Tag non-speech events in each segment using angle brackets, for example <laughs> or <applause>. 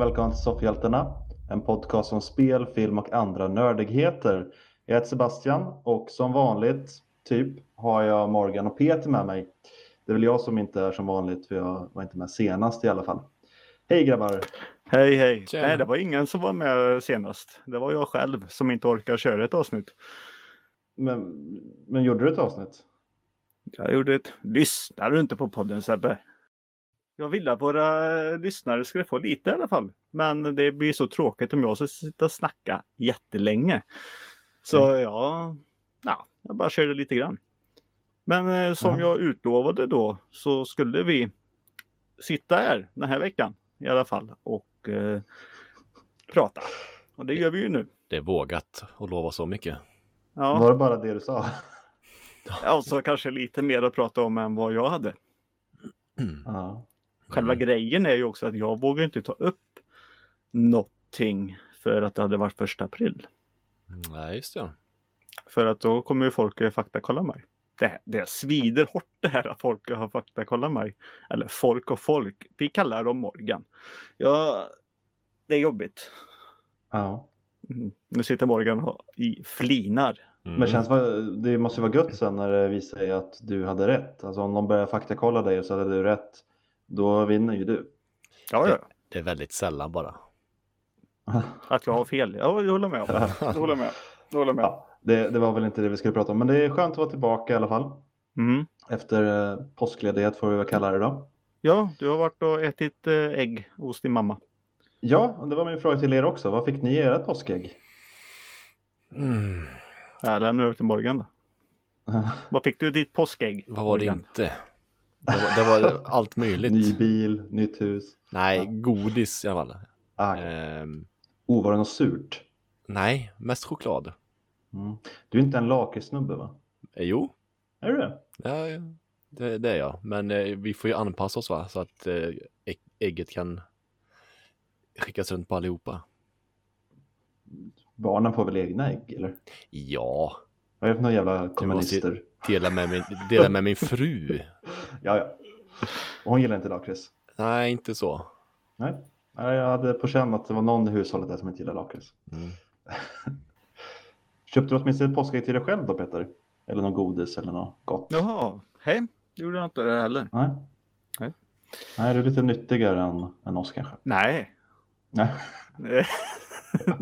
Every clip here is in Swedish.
Och välkommen till Soffhjältarna, en podcast om spel, film och andra nördigheter. Jag heter Sebastian och som vanligt, typ, har jag Morgan och Peter med mig. Det är väl jag som inte är som vanligt, för jag var inte med senast i alla fall. Hej grabbar! Hej hej! Tjena. Nej, det var ingen som var med senast. Det var jag själv som inte orkar köra ett avsnitt. Men, men gjorde du ett avsnitt? Jag gjorde ett... Lyssnar du inte på podden Sebbe? Jag ville att våra lyssnare skulle få lite i alla fall. Men det blir så tråkigt om jag ska sitta och snacka jättelänge. Så ja, ja, jag bara körde lite grann. Men eh, som Ja. jag utlovade då så skulle vi sitta här den här veckan i alla fall och eh, prata. Och det gör vi ju nu. Det är vågat att lova så mycket. Ja, Var det bara det du sa? och så kanske lite mer att prata om än vad jag hade. Ja. Själva grejen är ju också att jag vågar inte ta upp någonting för att det hade varit första april. Nej, just det. För att då kommer ju folk att faktakolla mig. Det, det svider hårt det här att folk har faktakollat mig. Eller folk och folk. Vi kallar dem Morgan. Ja, det är jobbigt. ja. Mm. Nu sitter Morgan och i flinar. Mm. Men känns, det måste ju vara gött sen när det visar sig att du hade rätt. Alltså om de börjar faktakolla dig så hade du rätt, då vinner ju du. Ja, ja. Det är väldigt sällan bara. <laughs> Att jag har fel. Ja, jag håller med. Jag håller med. Jag håller med. <laughs> Ja, det, det var väl inte det vi skulle prata om, men det är skönt att vara tillbaka i alla fall. Mm. Efter eh, påskledighet får vi väl kalla det då. Ja, du har varit och ätit eh, ägg hos din mamma. Ja, och det var min fråga till er också. Vad fick ni i ert påskägg? Mm. Jag lämnar över till Morgan då. <laughs> Vad fick du i ditt påskägg? Vad var det Morgan? inte? Det var, det var <laughs> allt möjligt. Ny bil, nytt hus. Nej, godis i alla fall. Ah, Ehm, oh, var det något surt? nej, mest choklad. Mm. Du är inte en lakritssnubbe va? Eh, jo, Är du det? ja, det, det är jag. Men eh, vi får ju anpassa oss va? så att eh, ägg- ägget kan skickas runt på allihopa. Barnen får väl egna ägg eller? Ja, Vad är det för några jävla kommunister? Dela med min, dela med min fru. Ja, ja. Och hon gillar inte lakrits? Nej, inte så. Nej. Nej, jag hade på känn att det var någon i hushållet där som inte gillar lakrits. Mm. <laughs> Köpte du åtminstone ett påskägg till dig själv då Peter? Eller någon godis eller något gott? Jaha, hej. Det gjorde jag inte det heller. Nej. Nej. Nej, du är lite nyttigare än, än oss kanske. Nej. Nej, <laughs> det,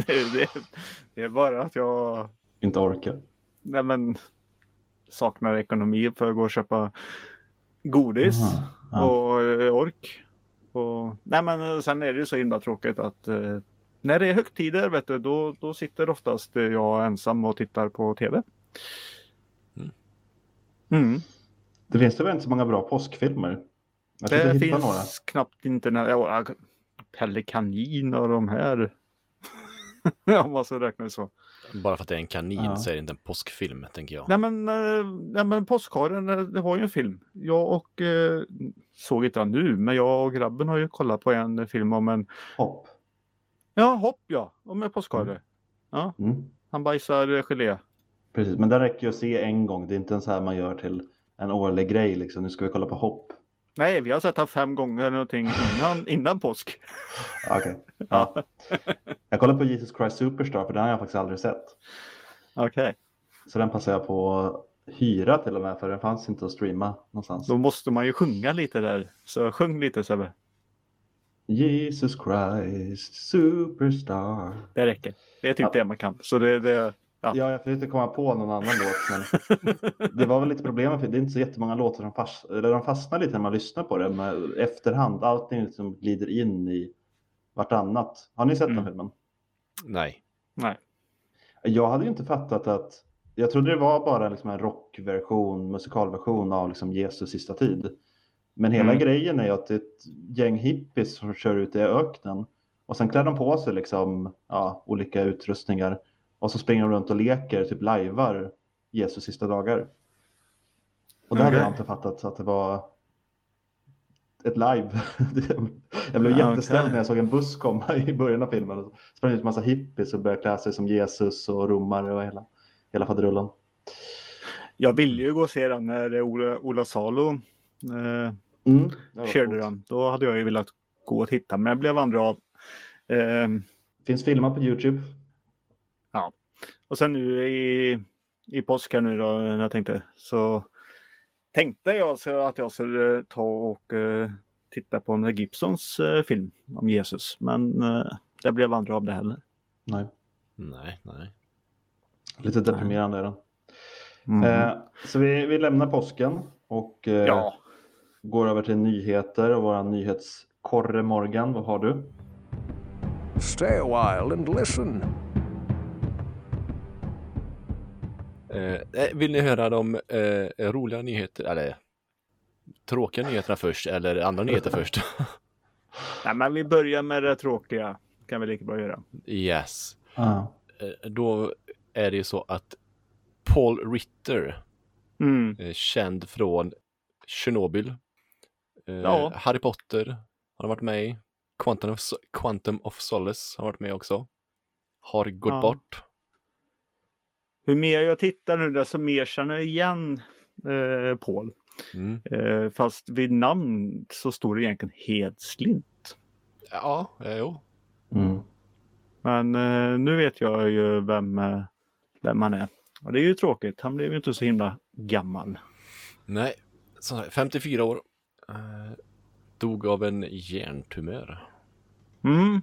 det, det, det är bara att jag inte orkar. nej men, saknar ekonomi för att gå och köpa godis Aha, ja. och eh, ork. Och, nej men eh, sen är det ju så himla tråkigt att eh, när det är högtider vet du, då, då sitter oftast eh, jag ensam och tittar på tv. Mm. Mm. Det finns det väl inte så många bra påskfilmer? Jag Det finns några. knappt internet. Ja, Pelle Kanin och de här. <laughs> Om man ska räkna så. Bara för att det är en kanin Ja. så är det inte en påskfilm, tänker jag. Nej men, eh, nej, men Påskharen, eh, det har ju en film. Jag och, eh, såg inte den nu, men jag och grabben har ju kollat på en film om en, Hopp. ja hopp ja, om en påskhare. Ja, Mm. han bajsar eh, gelé. Precis, men det räcker ju att se en gång. Det är inte en så här man gör till en årlig grej liksom. Nu ska vi kolla på hopp. Nej, vi har sett han fem gånger eller någonting innan, innan påsk. Okej. Ja. Jag kollade på Jesus Christ Superstar för den har jag faktiskt aldrig sett. Okej, Så den passade jag på att hyra till och med för den fanns inte att streama någonstans. då måste man ju sjunga lite där. Så sjung lite Sebbe. Jesus Christ Superstar. Det räcker. Det är typ Ja. det man kan. Så det, det, Ja. Ja, jag försökte komma på någon annan låt men det var väl lite problemet för det är inte så jättemånga låtar som fast, eller de fastnar lite när man lyssnar på det med efterhand. Allting liksom glider in i vartannat. Har ni sett den Mm. filmen? Nej. nej. Jag hade ju inte fattat att jag trodde det var bara liksom en rockversion, musikalversion av liksom Jesus sista tid. Men hela Mm. grejen är ju att det är ett gäng hippies som kör ut i öknen och sen klär de på sig liksom, ja, olika utrustningar och så springer de runt och leker, typ lajvar Jesus sista dagar. Och det hade Okej. jag inte fattat att det var ett live. <laughs> jag blev Ja, jätteställd okej. när jag såg en buss komma <laughs> i början av filmen. Och sprang ut en massa hippies och började klä sig som Jesus och romare och hela, hela faderullen. Jag ville ju gå och se den när Ola, Ola Salo eh, Mm, det körde den. Då hade jag ju velat gå och titta, men det blev andra av. Ehm, Finns filmer på Youtube. Och sen nu i, i påsk här nu då, när jag tänkte, så tänkte jag så att jag skulle ta och eh, titta på Mel Gibsons eh, film om Jesus. Men eh, det blev aldrig av det heller. Nej, Nej, nej. lite deprimerande är den. Mm. Eh, så vi, vi lämnar påsken och eh, ja, går över till nyheter och våra nyhetskorre Morgan. Vad har du? Stay a while and listen. Eh, eh, vill ni höra de eh, roliga nyheter, eller tråkiga nyheterna först, eller andra nyheter först? <laughs> Nej, men vi börjar med det tråkiga. kan vi lika bra göra. yes. Ah. Eh, då är det ju så att Paul Ritter, Mm. eh, känd från Chernobyl, eh, Ja. Harry Potter har han varit med i, Quantum of, Quantum of Solace har varit med också, har gått Ja. bort. Hur mer jag tittar nu desto mer känner jag igen eh, Paul. Mm. Eh, fast vid namn så står det egentligen Hedslint. Ja, eh, jo. Mm. Men eh, nu vet jag ju vem, eh, vem han är. Och det är ju tråkigt. Han blev ju inte så himla gammal. Nej, så här, 54 år. Eh, dog av en hjärntumör. Mm.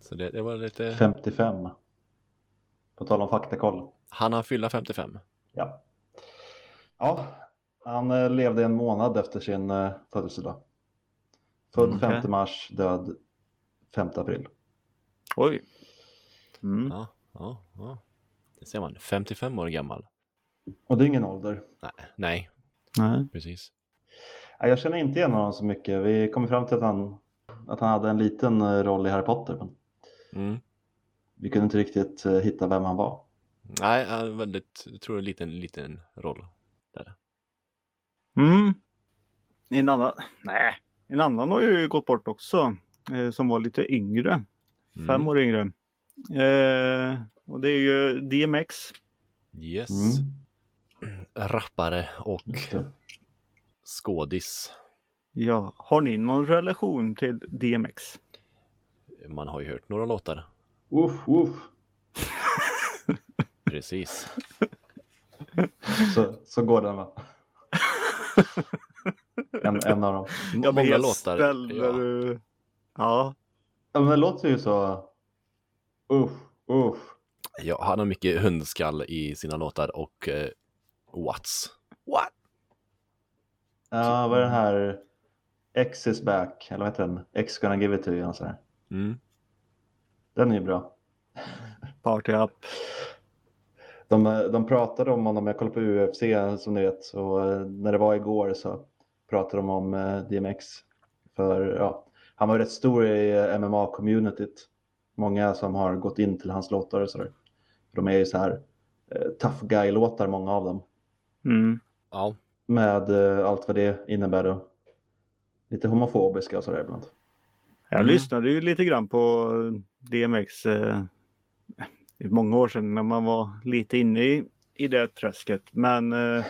Så det, det var lite... 55. På tal om faktakoll. Han har fylla 55. Ja. Ja, han eh, levde en månad efter sin eh, födelsedag. Född Mm, okej. 5 mars, död 5 april. Oj. Mm. Ja, ja, ja. Det ser man. 55 år gammal. Och det är ingen ålder. Nej, nej, Nej. precis. Jag känner inte igen honom så mycket. Vi kom fram till att han, att han hade en liten eh, roll i Harry Potter. Men Mm. vi kunde inte riktigt hitta vem han var. Nej, han väldigt, jag tror en liten, liten roll. Där. Mm. En annan, nej, en annan har ju gått bort också. Eh, som var lite yngre. Mm. Fem år yngre. Eh, och det är ju DMX. Yes. Mm. Rappare och skådis. Ja, har ni någon relation till DMX? Man har ju hört några låtar. Uff, uff. <laughs> Precis. Så, så går den va? En, en av dem. M- Jag Många vet, låtar. ställer Ja. Ja. Ja, men det låter ju så. Uff, uff. ja, han har mycket hundskall i sina låtar och eh, What's. What? Ja, vad är den här? X is back, eller vad heter den? X gonna give it to you. och så här. Mm. Den är ju bra. Party up. De, de pratade om honom, jag kollar på UFC som ni vet, och eh, när det var igår så pratade de om eh, DMX. För ja, han var rätt stor i eh, MMA-communityt. Många som har gått in till hans låtar och sådär. De är ju så här eh, tough guy-låtar, många av dem. Mm. Ja, Med eh, allt vad det innebär då. Lite homofobiska och sådär ibland. Jag Mm. lyssnade ju lite grann på DMX eh, i många år sedan när man var lite inne i, i det träsket. Men eh,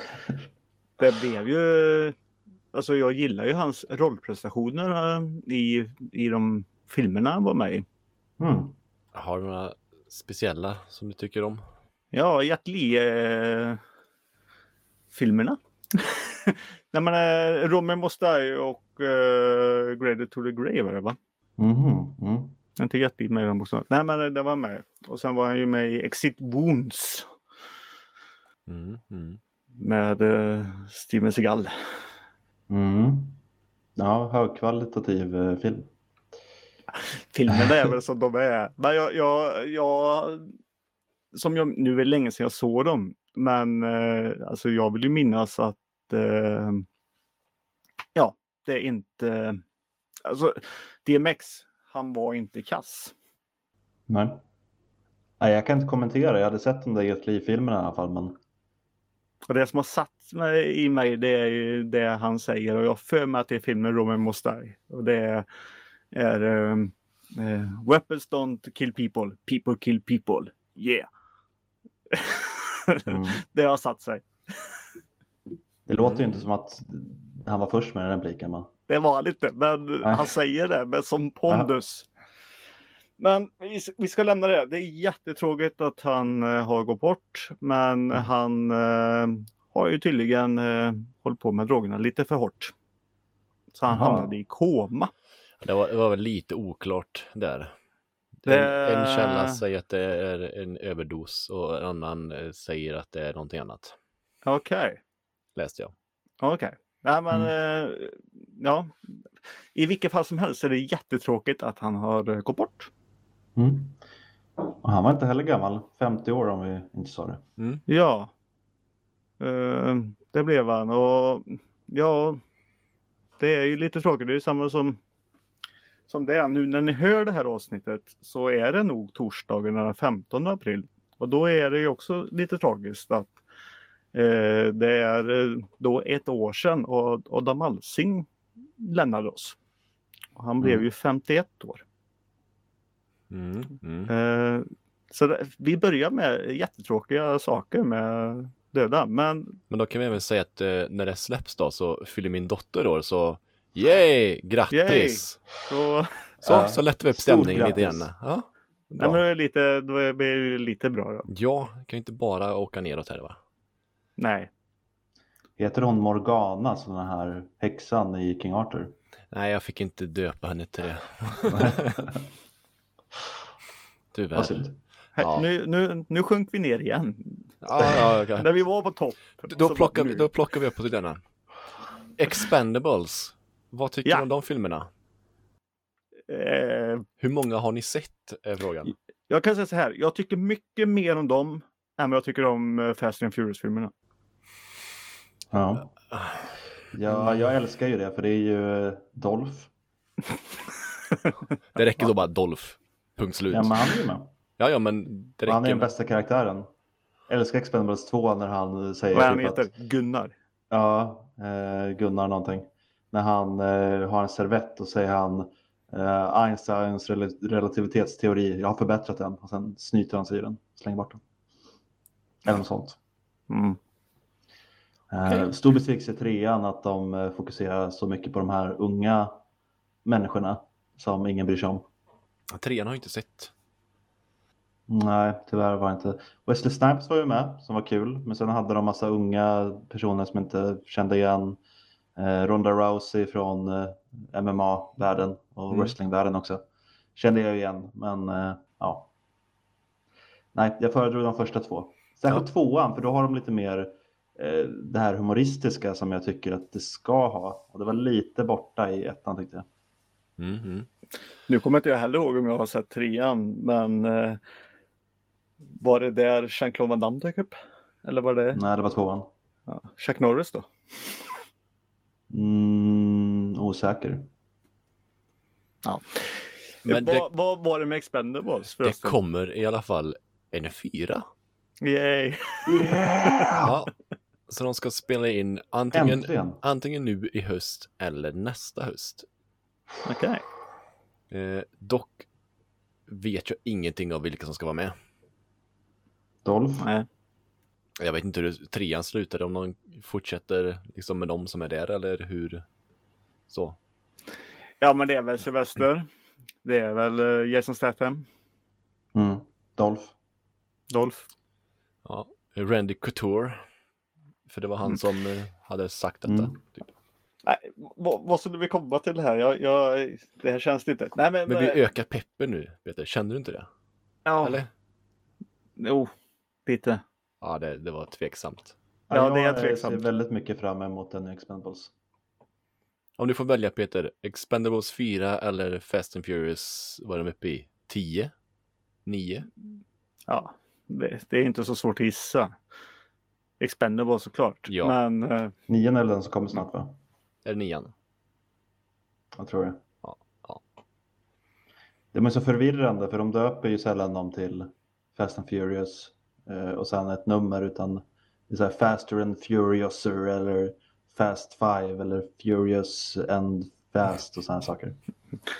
det blev ju... Alltså jag gillar ju hans rollprestationer eh, i, i de filmerna han var med i. Mm. har du några speciella som du tycker om? Ja, Jet Li eh, filmerna. <laughs> Nej men eh, Romer Must Die och eh, Graded to the Grave är det va? Mhm, mm. Inte Li med i de också. Nej men det var med. Och sen var han ju med i Exit Wounds Mm, mm. med eh, Steven Seagal. Mm. Ja, högkvalitativ eh, film. <laughs> Filmerna är väl som de är. Men jag, jag, jag, som jag, nu är det länge sedan jag såg dem. Men eh, alltså jag vill ju minnas att eh, ja, det är inte... Alltså DMX, han var inte kass. Nej. Nej, jag kan inte kommentera. Jag hade sett de där Jet Li-filmerna i alla fall. Men... Och det som har satt mig i mig det är ju det han säger och jag för mig att det är filmen Roman Must Die. Och det är, är eh, eh, Weapons don't kill people, people kill people. Yeah! Mm. <laughs> det har satt sig. Det låter ju inte som att han var först med den repliken. Men... Det var lite, men Nej. han säger det med som pondus. Men vi, vi ska lämna det. Det är jättetråkigt att han eh, har gått bort. Men han eh, har ju tydligen eh, hållit på med drogerna lite för hårt. Så han Jaha. hamnade i koma. Det var, det var väl lite oklart där. Det- En, en källa säger att det är en överdos och en annan eh, säger att det är någonting annat. Okej. Läste jag. Okej. Nej, men Mm. eh, ja. I vilket fall som helst är det jättetråkigt att han har eh, gått bort. Mm. Och han var inte heller gammal, 50 år om vi inte sa det. Mm. Ja. Eh, det blev han och ja. Det är ju lite tråkigt. Det är ju samma som som det är nu när ni hör det här avsnittet så är det nog torsdagen den 15 april. Och då är det ju också lite tragiskt att eh, det är eh, då ett år sedan och Adam Alsing lämnade oss. Och han blev Mm. ju 51 år. Mm. Mm. Eh, så det, vi börjar med jättetråkiga saker med döda. Men Men då kan vi även säga att eh, när det släpps då så fyller min dotter år så yay, grattis! så, <laughs> Så, Ja. så lättar vi upp stämningen lite grann. Ja, nej, bra. men det är lite, det lite bra. Då. Ja, kan ju inte bara åka neråt här va? Nej. Heter hon Morgana, som den här häxan i King Arthur? Nej, jag fick inte döpa henne till det. <laughs> Tyvärr. Ja. Nu, nu, nu sjönk vi ner igen. Ja, ja, okej. När vi var på topp. Då plockar, vi, då plockar vi upp på denna. Expendables. Vad tycker Ja. du om de filmerna? Eh, Hur många har ni sett? Är frågan. jag kan säga så här. Jag tycker mycket mer om dem än vad jag tycker om eh, Fast and Furious-filmerna. Ja. ja, jag älskar ju det, för det är ju eh, Dolph. <laughs> Det räcker då bara Dolph. Punkt slut. Ja, men han är ju med. Ja, ja, men det Han är räcker. den bästa karaktären. Älskar Expendables 2 när han säger Vad han typ heter? att, Gunnar. Ja, eh, Gunnar någonting. När han eh, har en servett och säger han eh, Einsteins rel- relativitetsteori, jag har förbättrat den. Och sen snyter han sig i den, slänger bort den. Eller något sånt. Mm. Eh, Stor besvikelse i trean att de eh, fokuserar så mycket på de här unga människorna som ingen bryr sig om. Trean har jag inte sett. Nej, tyvärr var det inte. Wesley Snipes var ju med, som var kul. Men sen hade de massa unga personer som inte kände igen. Eh, Ronda Rousey från eh, MMA-världen och Mm. wrestling-världen också. Kände jag igen, men eh, ja. Nej, jag föredrog de första två. Särskilt Ja. tvåan, för då har de lite mer det här humoristiska som jag tycker att det ska ha. Och det var lite borta i ettan tyckte jag. Mm, mm. Nu kommer inte jag heller ihåg om jag har sett trean, men eh, var det där Jean-Claude Van Damme dök upp? Eller var det Nej, det var tvåan. ja, Chuck Norris då? Mm, osäker. Men det, vad, vad var det med Expendables det förresten? kommer i alla fall en fyra. Yay! Ja. Så de ska spela in antingen, Äntligen! antingen nu i höst eller nästa höst. Okej. Eh, dock vet jag ingenting av vilka som ska vara med. Dolph. Nej. Jag vet inte hur trean slutade, om de fortsätter liksom med de som är där eller hur. Så. Ja, men det är väl Sylvester. Det är väl eh, Jason Statham. Mm. Dolph. Dolph. Ja. Randy Couture. För det var han Mm. som eh, hade sagt detta. Mm. Typ. Nej, vad, vad skulle vi komma till det här? Jag, jag, det här känns inte. Nej, men, Men vi ökar peppen nu, Peter. Känner du inte det? ja, Eller? Jo, lite. Ja, det, det var tveksamt. Ja, det är jag tveksamt. ser väldigt mycket fram emot den Expendables. Om du får välja Peter, Expendables 4 eller Fast and Furious, vad är de uppe i? 10? 9? Ja, det, det är inte så svårt att gissa. Expendable såklart. Ja. Men eh, Nian är den som kommer snart va? Är det 9? Jag tror det. Ja, ja. De är så förvirrande för de döper ju sällan dem till Fast and Furious eh, och sen ett nummer utan det är så här Faster and Furiouser eller Fast Five eller Furious and Fast och sådana saker.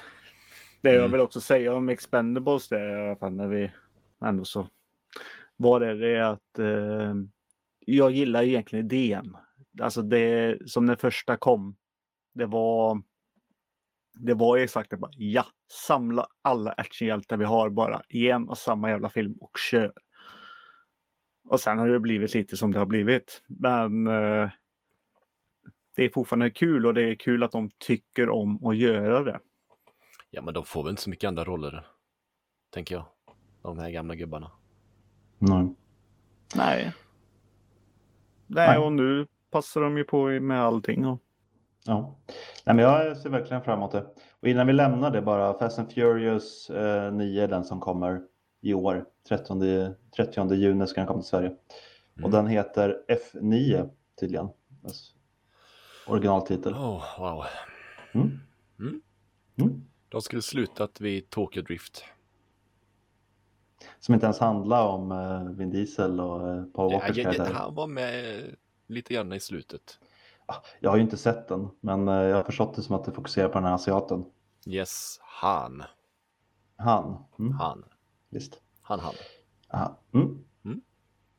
<laughs> det jag Mm. vill också säga om Expendables det är när vi ändå så var det det att eh, jag gillar egentligen idén. Alltså det som när första kom. Det var Det var ju exakt det bara, ja, samla alla actionhjältar vi har bara i en och samma jävla film och kör. Och sen har det blivit lite som det har blivit. Men eh, det är fortfarande kul och det är kul att de tycker om att göra det. Ja, men de får väl inte så mycket andra roller, tänker jag. De här gamla gubbarna. Nej. Nej. Nej. Nej, och nu passar de ju på med allting. Och... Ja. Nej, men jag ser verkligen fram emot det. Och innan vi lämnar det bara, Fast and Furious eh, 9 är den som kommer i år. 30, 30 juni ska den komma till Sverige. Och Mm. den heter F9 tydligen. Alltså, originaltitel. Oh, wow. Mm. Mm. Mm. De skulle slutat vid Tokyo Drift. Som inte ens handlar om eh, Vin Diesel och eh, Paul Ja, Walkers jag, karaktär. han var med lite grann i slutet. Jag har ju inte sett den, men eh, jag har förstått det som att det fokuserar på den här asiaten. Yes, han. Han. Mm. Han. Visst. Han, han. Aha. Mm. Mm.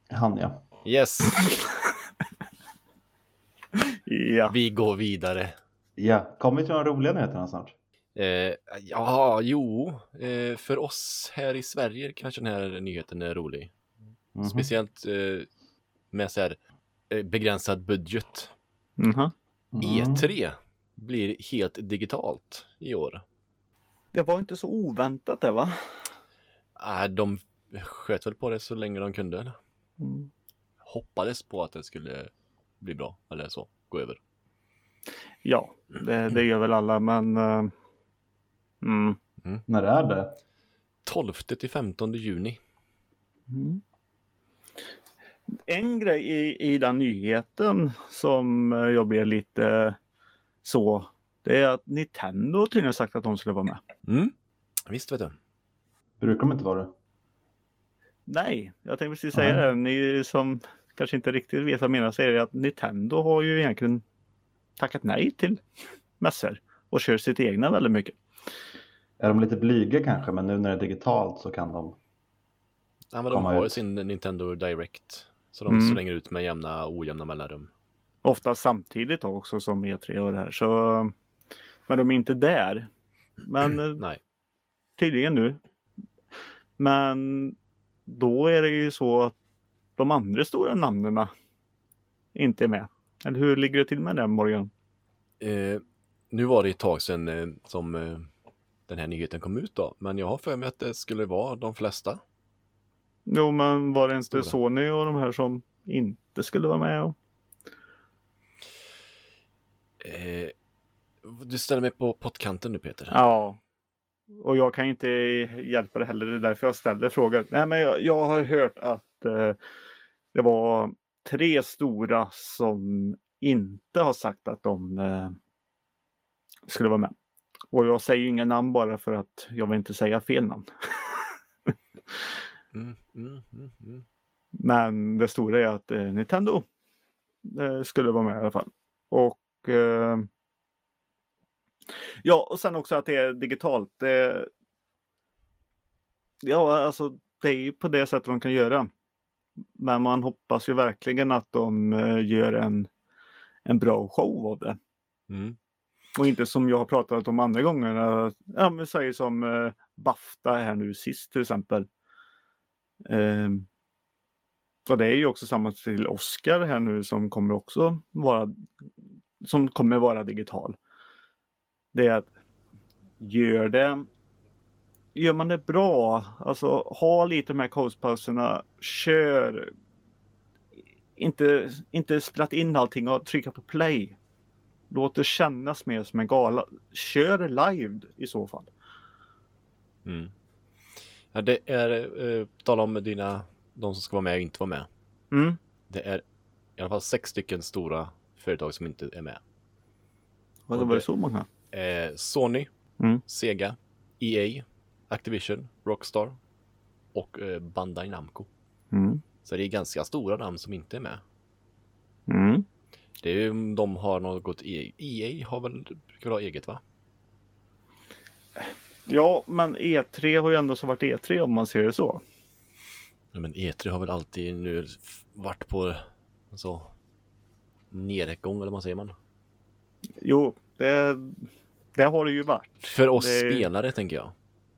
Han ja. Yes, <laughs> Ja. vi går vidare. Ja, kommer vi till de roliga nyheterna snart? Eh, ja, jo, eh, för oss här i Sverige kanske den här nyheten är rolig. Mhm. Speciellt eh, med så här eh, begränsad budget. Mhm. Mm. E3 blir helt digitalt i år. Det var inte så oväntat det va? Äh, de sköt väl på det så länge de kunde. Mm. Hoppades på att det skulle bli bra eller så, gå över. Ja, det, det gör väl alla men... eh, mm. När är det? 12 till 15 juni. Mm. En grej i, i den nyheten som eh, jag blev lite så, det är att Nintendo tydligen har sagt att de skulle vara med. Mm. Visst vet du. Brukar de inte vara det? Nej, jag tänkte precis säga Nej. det. Ni som kanske inte riktigt vet vad jag menar säger att Nintendo har ju egentligen tackat nej till mässor och kör sitt egna väldigt mycket. Är de lite blyga kanske, men nu när det är digitalt så kan de. Ja, men de Komma har ju ut. sin Nintendo Direct. Så de Mm. slänger ut med jämna ojämna mellanrum. Ofta samtidigt också som E3 och det här. Så, men de är inte där. Men <clears throat> Nej. tydligen nu. Men då är det ju så att de andra stora namnen inte är med. Eller hur ligger det till med det Morgan? Eh, nu var det ett tag sedan eh, som eh, den här nyheten kom ut då. Men jag har för mig att det skulle vara de flesta. Jo men var det inte Stora. Sony och de här som inte skulle vara med? Och... Eh, du ställer mig på pottkanten nu Peter. Ja. Och jag kan inte hjälpa det heller. Det är därför jag ställer frågan. Nej men jag, jag har hört att eh, det var tre stora som inte har sagt att de eh, skulle vara med. Och jag säger inga namn bara för att jag vill inte säga fel namn. Mm, mm, mm, mm. Men det stora är att eh, Nintendo eh, skulle vara med i alla fall. Och eh, Ja, och sen också att det är digitalt. Det, ja, alltså det är ju på det sättet de kan göra. Men man hoppas ju verkligen att de eh, gör en, en bra show av det. Mm. Och inte som jag har pratat om andra gånger. Eh, ja, men säger som eh, Bafta här nu sist till exempel. Eh, och det är ju också samma till Oscar här nu som kommer också vara som kommer vara digital. Det är att gör det Gör man det bra, alltså ha lite de här coachpauserna, kör inte, inte spela in allting och trycka på play. Låt det kännas mer som en gala. Kör live i så fall. Mm. Ja, det är, eh, på tal om dina, de som ska vara med och inte vara med. Mm. Det är i alla fall sex stycken stora företag som inte är med. Det Och var det- så många. Eh, Sony, Mm. Sega, EA, Activision, Rockstar och eh, Bandai Namco. Mm. Så det är ganska stora namn som inte är med. Mm. Det är ju, de har något, E- EA har väl, brukar väl ha eget va? Ja, men E3 har ju ändå så varit E3 om man ser det så. Ja, men E3 har väl alltid nu varit på så nedgång eller vad säger man? Jo, det, det har det ju varit. För oss Det spelare tänker jag.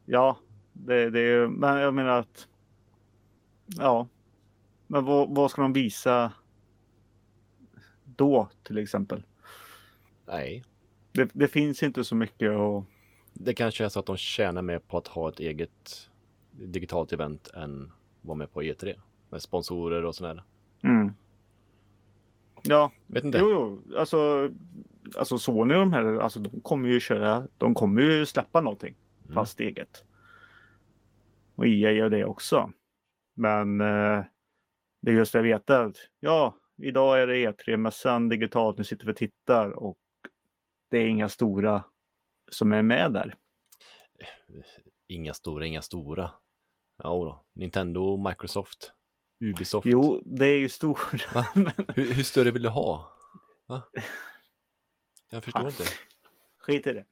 Ja, det, det är men jag menar att. Ja, men vad, vad ska de visa? Då till exempel. Nej, Det, det finns inte så mycket och det kanske är så att de tjänar mer på att ha ett eget digitalt event än vara med på E3. Med sponsorer och sådär. mm. Ja, Vet inte. jo, jo, alltså, alltså Sony och de här, alltså de kommer ju köra, de kommer ju släppa någonting Mm. fast eget. Och EA gör det också. Men eh, det är just det jag vet att ja, idag är det E3-mässan digitalt, nu sitter vi och tittar och det är inga stora som är med där. Inga stora, inga stora. Ja då. Nintendo, Microsoft, Ubisoft. Jo, det är ju stora. <laughs> Hur, hur större vill du ha? Va? Jag förstår Ah. inte. Skit i det.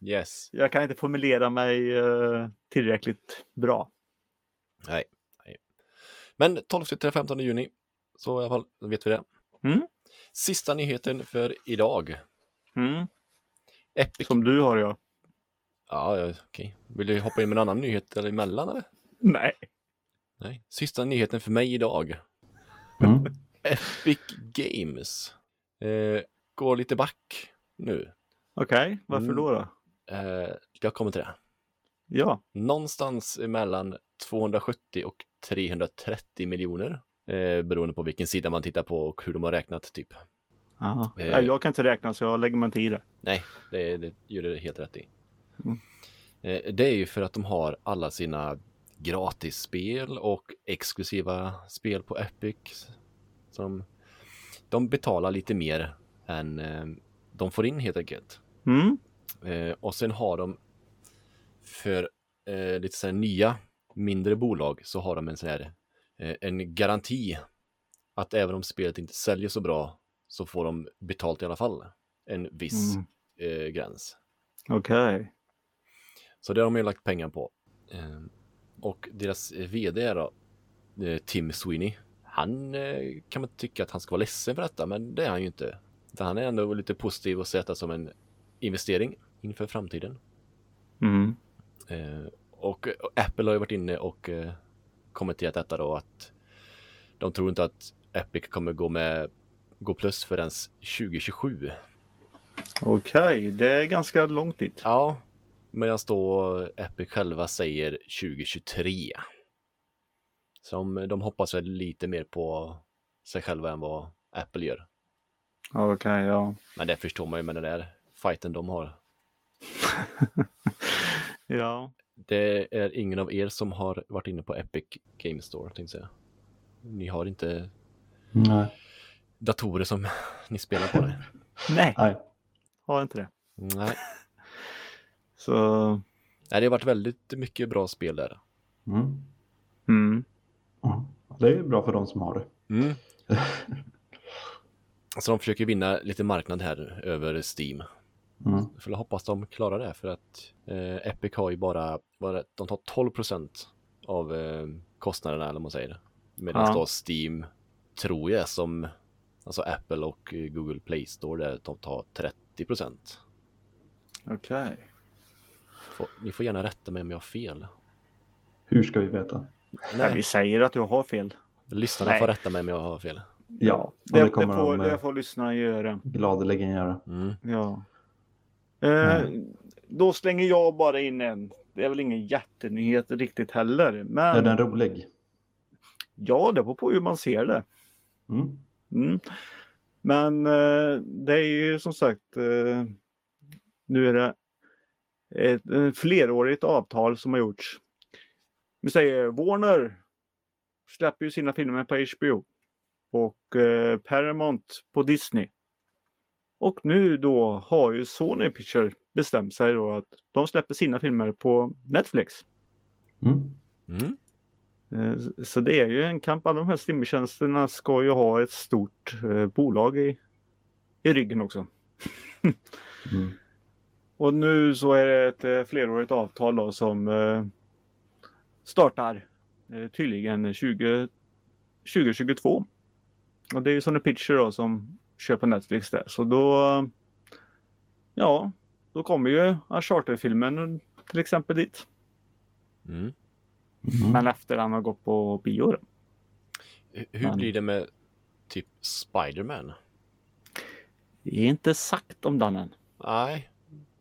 Yes. Jag kan inte formulera mig eh, tillräckligt bra. Nej. Nej. Men 12 till 15 juni. Så i alla fall, då vet vi det. Mm. Sista nyheten för idag. Mm. Epic. Som du har ja. Ja, ja, okej. Vill du hoppa in med en annan nyhet eller emellan eller? Nej. Nej. Sista nyheten för mig idag. Mm. <laughs> Epic Games. Eh, går lite back nu. Okej, varför Mm. då? då? Eh, jag kommer till det. Ja. Någonstans mellan 270 och 330 miljoner. Eh, beroende på vilken sida man tittar på och hur de har räknat typ. Aha. Eh. Jag kan inte räkna så jag lägger mig inte i det. Nej, det, det gör det helt rätt i. Mm. Eh, det är ju för att de har alla sina gratisspel och exklusiva spel på Epic. Som de betalar lite mer än eh, de får in helt enkelt. Mm. Eh, och sen har de för eh, lite så nya mindre bolag så har de en sån här en garanti att även om spelet inte säljer så bra så får de betalt i alla fall. En viss Mm. eh, gräns. Okej. Så det har de ju lagt pengar på. Eh, och deras vd då, eh, Tim Sweeney, han eh, kan man tycka att han ska vara ledsen för detta, men det är han ju inte. Utan han är ändå lite positiv och ser detta som en investering inför framtiden. Mm. Eh, och, Apple har ju varit inne och eh, kommenterat detta då att de tror inte att Epic kommer gå med gå plus förrän 2027. Okej, det är ganska långt dit. Ja, medan då Epic själva säger 2023. Som de hoppas väl lite mer på sig själva än vad Apple gör. Okej, ja. Men det förstår man ju med den där fighten de har. <laughs> Ja. Det är ingen av er som har varit inne på Epic Game Store, tänkte jag. Ni har inte Nej. datorer som <laughs> ni spelar på det? <laughs> Nej, Nej. har inte det. Nej. <laughs> Så, Nej, det har varit väldigt mycket bra spel där. Mm. mm. Ja. Det är bra för de som har det. Mm. Så de försöker vinna lite marknad här över Steam. Mm. Jag får hoppas de klarar det för att eh, Epic har ju bara, bara de tar 12% av eh, kostnaderna eller vad man säger. Medan Ja. då Steam tror jag som alltså Apple och eh, Google Play Store där de tar 30 Okej. Får, ni får gärna rätta mig om jag har fel. Hur ska vi veta? Nej, vi säger att du har fel. Lyssnarna Nej. får rätta mig om jag har fel. Ja, Det, det det, får, de det eh, får lyssnarna göra. gladeligen göra. Mm. Ja. Eh, Mm. Då slänger jag bara in en. Det är väl ingen jättenyhet riktigt heller. Men Är den rolig? ja, det beror på hur man ser det. Mm. Mm. Men eh, det är ju som sagt, eh, nu är det ett, ett flerårigt avtal som har gjorts. Vi säger Warner släpper ju sina filmer på HBO och eh, Paramount på Disney. Och nu då har ju Sony Picture bestämt sig då att de släpper sina filmer på Netflix. Mm. Mm. Eh, Så det är ju en kamp. Alla de här streamingtjänsterna ska ju ha ett stort eh, bolag i, i ryggen också. <laughs> Mm. Och nu så är det ett eh, flerårigt avtal då som startar tydligen 20, 2022. Och det är ju Sony Picture då som köper Netflix där. Så då, ja, då kommer ju Uncharted-filmen till exempel dit. Mm. Mm. Men efter han har gått på bio. då. Hur Men- blir det med typ Spiderman? Det är inte sagt om den än. Nej,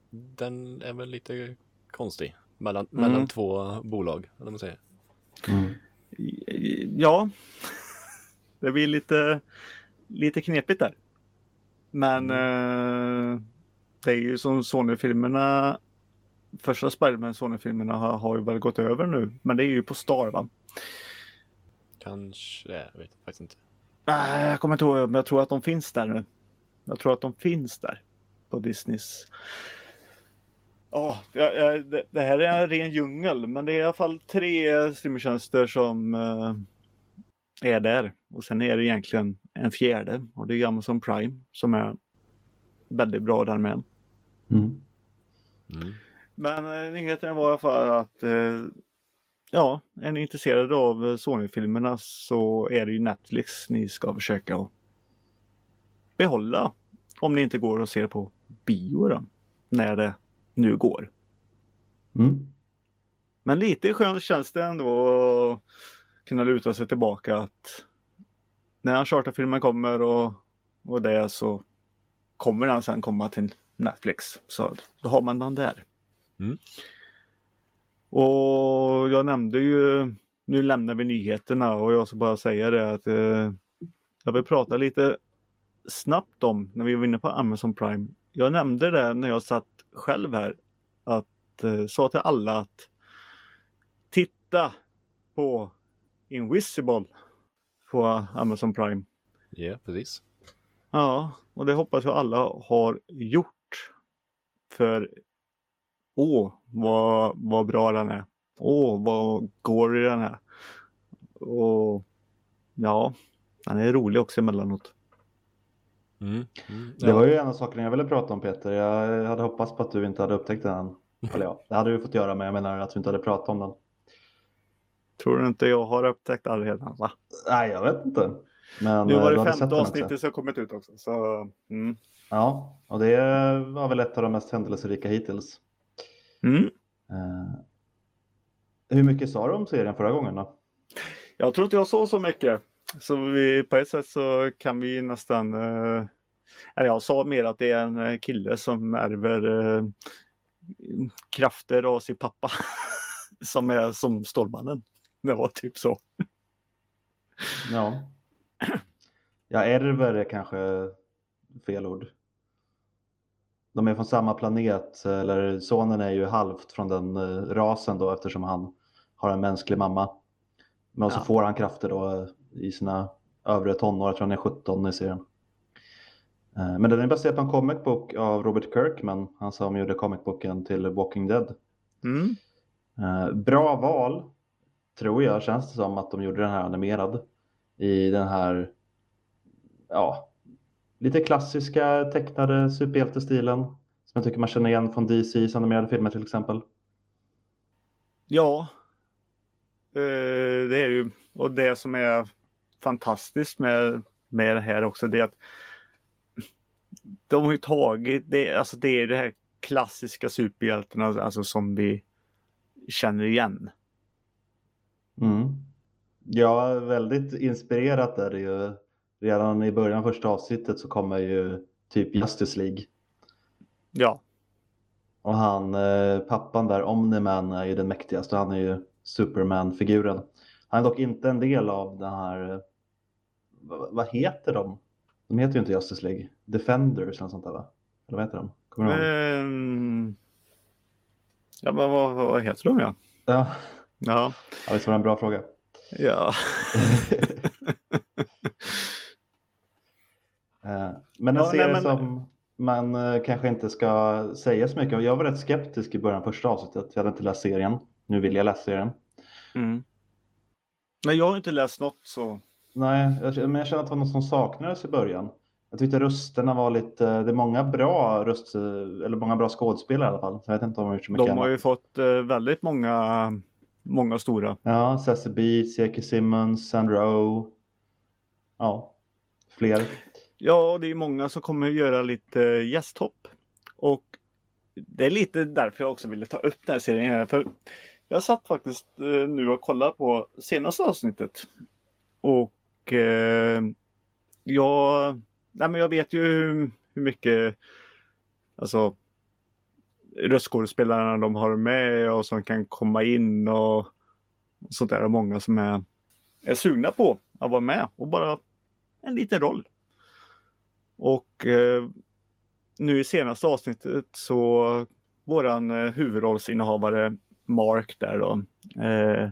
den är väl lite konstig. Mellan, Mm. mellan två bolag, eller man säger. Mm. Ja, <laughs> det blir lite, lite knepigt där. Men eh, det är ju som Sony-filmerna. Första Spiderman Sony-filmerna har, har ju väl gått över nu. Men det är ju på Star va? Kanske, jag vet faktiskt inte. Nej, jag kommer inte ihåg, men jag tror att de finns där nu. Jag tror att de finns där på Disneys. Ja, ja, ja, det, det här är en ren djungel, men det är i alla fall tre streamingtjänster som eh, är där. Och sen är det egentligen en fjärde och det är Amazon Prime som är väldigt bra där med. Mm. Mm. Men eh, nyheten var i alla fall att eh, ja, är ni intresserade av eh, Sony-filmerna så är det ju Netflix ni ska försöka att behålla. Om ni inte går och ser på bio då, när det nu går. Mm. Men lite skönt känns det ändå att kunna luta sig tillbaka att när Uncharted-filmen kommer och, och det så kommer den sen komma till Netflix. Så då har man den där. Mm. Och jag nämnde ju, nu lämnar vi nyheterna och jag ska bara säga det att eh, jag vill prata lite snabbt om när vi var inne på Amazon Prime. Jag nämnde det när jag satt själv här att eh, sa till alla att titta på Invisible på Amazon Prime. Ja, precis. Ja, och det hoppas jag alla har gjort. För åh, vad, vad bra den är. Åh, vad gory den är. Och ja, den är rolig också emellanåt. Mm. Mm. Det var ju en av sakerna jag ville prata om Peter. Jag hade hoppats på att du inte hade upptäckt den. Eller ja, det hade du fått göra men jag menar att du inte hade pratat om den. Tror du inte jag har upptäckt all redan? Va? Nej, jag vet inte. Men Nu eh, var du det femte avsnittet som kommit ut också. Så, mm. Ja, och det var väl ett av de mest händelserika hittills. Mm. Eh, hur mycket sa du om serien förra gången då? Jag tror inte jag såg så mycket. Så vi, på ett sätt så kan vi nästan... Eh, eller jag sa mer att det är en eh, kille som ärver eh, krafter av sin pappa. <laughs> som är som Stålmannen. <laughs> Det var typ så. Ja. Ja, ärver är kanske fel ord. De är från samma planet, eller sonen är ju halvt från den eh, rasen då eftersom han har en mänsklig mamma. Men så Ja. får han krafter då eh, i sina övre tonår, jag tror han är 17 i serien. Eh, Men den är baserad på en comic book av Robert Kirkman, han som gjorde comic booken till Walking Dead. Mm. Bra val, tror jag, känns det som att de gjorde den här animerad. I den här, ja, lite klassiska tecknade superhjältestilen. Som jag tycker man känner igen från DCs animerade filmer till exempel. Ja. Eh, det är ju. Och det som är fantastiskt med, med det här också det är att de har ju tagit det, alltså det är det här klassiska superhjältarna alltså som vi känner igen. Mm. Ja, väldigt inspirerat är det ju. Redan i början av första avsnittet så kommer ju typ Justice League. Ja, Och han, eh, pappan där, Omniman, är ju den mäktigaste. Han är ju Superman-figuren. Han är dock inte en del av den här, vad, heter de? De heter ju inte Justice League. Defenders eller sånt där va? Eller vad heter de? Kommer du ihåg? men... Ja, men vad, vad heter de ja? Ja, Ja, ja visst var det en bra fråga. ja. <laughs> Eh, Men en Ja, nej, serie men- som man eh, kanske inte ska säga så mycket om. Jag var rätt skeptisk i början av första avsnittet. Jag hade inte läst serien. Nu vill jag läsa serien. Mm. Men jag har inte läst något så. Nej, jag, men jag känner att det var något som saknades i början. Jag tyckte rösterna var lite, det är många bra röst, eller många bra skådespelare i alla fall. Så jag vet inte om de har gjort så mycket De har ju annat. fått eh, väldigt många, många stora. Ja, Sassy Beats, J.K. Simmons, Sandra Oh. Ja, fler. Ja, det är många som kommer göra lite gästhopp. Och det är lite därför jag också ville ta upp den här serien. Här, för jag satt faktiskt eh, nu och kollade på senaste avsnittet. Och eh, jag, nej men jag vet ju hur, hur mycket alltså, röstskådespelarna de har med och som kan komma in och, och sånt där. Och många som är, är sugna på att vara med och bara en liten roll. Och eh, nu i senaste avsnittet så våran eh, huvudrollsinnehavare Mark där då eh,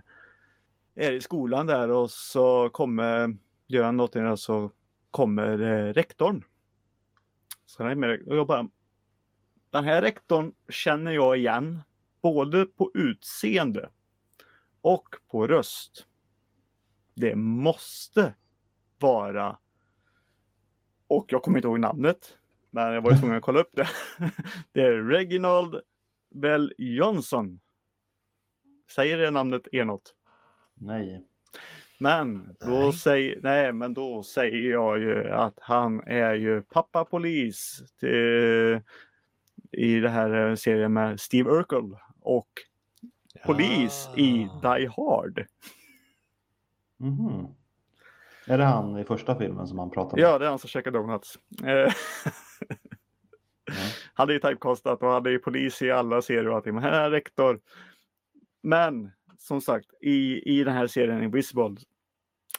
är i skolan där och så kommer, gör han någonting och så kommer eh, rektorn. Så han är med och jag bara, den här rektorn känner jag igen både på utseende och på röst. Det måste vara och jag kommer inte ihåg namnet. Men jag var tvungen att kolla upp det. <laughs> Det är Reginald Bell Johnson. Säger det namnet er något? Nej. Men då, Nej. säger, nej, men då säger jag ju att han är ju pappa polis till, i det här eh, serien med Steve Urkel och polis i. Die Hard. Mhm. Är det han i första filmen som han pratar om? Ja, det är han som käkar donuts. <laughs> Ja. <laughs> Han är ju typecastat och han är ju polis i alla serier och allting. Men här är rektor. Men som sagt, i, i den här serien Invisible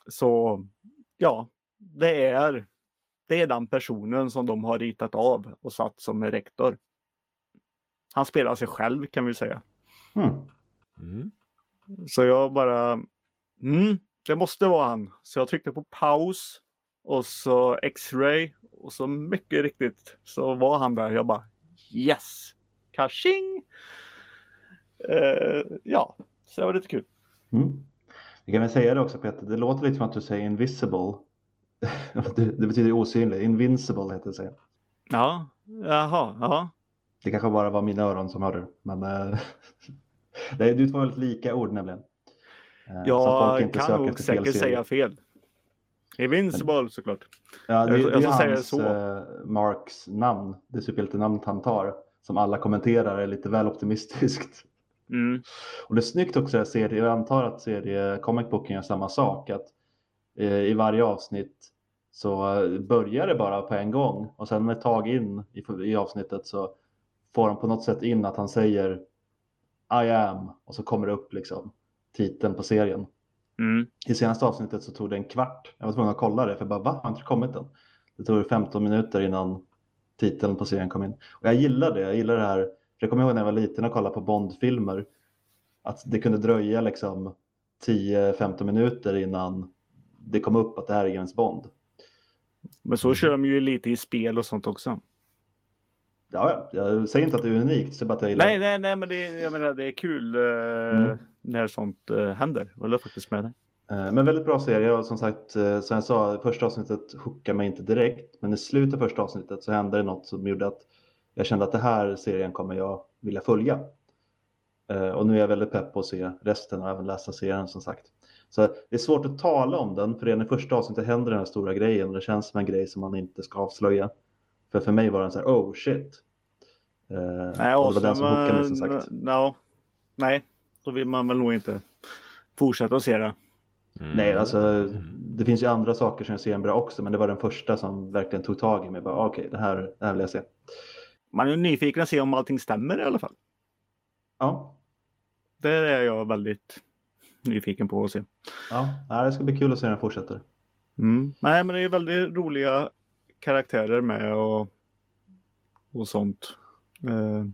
så ja, det är, det är den personen som de har ritat av och satt som rektor. Han spelar sig själv kan vi säga. Hmm. Mm. Så jag bara, mm, det måste vara han. Så jag tryckte på paus och så X-ray och så mycket riktigt så var han där. Jag bara yes, kaching! Eh, ja, så det var lite kul. Mm. Vi kan väl säga det också Peter, det låter lite som att du säger invisible. det, <laughs> det betyder osynlig, invincible heter det. Säga. Ja, jaha, ja. Det kanske bara var mina öron som hörde men eh, <laughs> det är två väldigt lika ord nämligen. Eh, Jag kan nog fel säkert säga fel. Invincible såklart. Ja, det, Jag- det jag är hans, så. eh, Marks namn, det superhjältenamnet han tar, som alla kommenterar är lite väl optimistiskt. Mm. Och det är snyggt också att serie, jag antar att serie Comic Booken gör samma sak, att eh, i varje avsnitt så börjar det bara på en gång och sen ett tag in i, i avsnittet så får han på något sätt in att han säger I am och så kommer det upp liksom titeln på serien. Mm. I senaste avsnittet så tog det en kvart. Jag var tvungen att kolla det för jag bara, va? Har inte kommit än? Det tog 15 minuter innan titeln på serien kom in. Och jag gillar det. Jag gillar det här. För jag kommer ihåg när jag var liten och kollade på Bondfilmer. Att det kunde dröja liksom 10-15 minuter innan det kom upp att det här är James Bond. Men så kör de ju lite i spel och sånt också. Ja, ja, jag säger inte att det är unikt, så bara att jag gillar Nej, nej, nej, men det, jag menar, det är kul eh, Mm. när sånt eh, händer. Jag håller faktiskt med dig. Eh, Men väldigt bra serie och som sagt, eh, som jag sa, första avsnittet hookade mig inte direkt. Men i slutet av första avsnittet så hände det något som gjorde att jag kände att det här serien kommer jag vilja följa. Och nu är jag väldigt pepp på att se resten och även läsa serien som sagt. Så det är svårt att tala om den, för redan i första avsnittet händer den här stora grejen och det känns som en grej som man inte ska avslöja. För för mig var den så här, oh shit. Eh, Nej, och det var den som hookade mig som sagt. No, nej, då vill man väl nog inte fortsätta att se det. Mm. Nej, alltså det finns ju andra saker som jag ser bra också, men det var den första som verkligen tog tag i mig. Bara, Okej, det, här, det här vill jag se. Man är ju nyfiken att se om allting stämmer i alla fall. Ja, Det är jag väldigt nyfiken på att se. ja ja, det ska bli kul att se när den fortsätter. Mm. Nej, men det är väldigt roliga karaktärer med och, och sånt. Eh,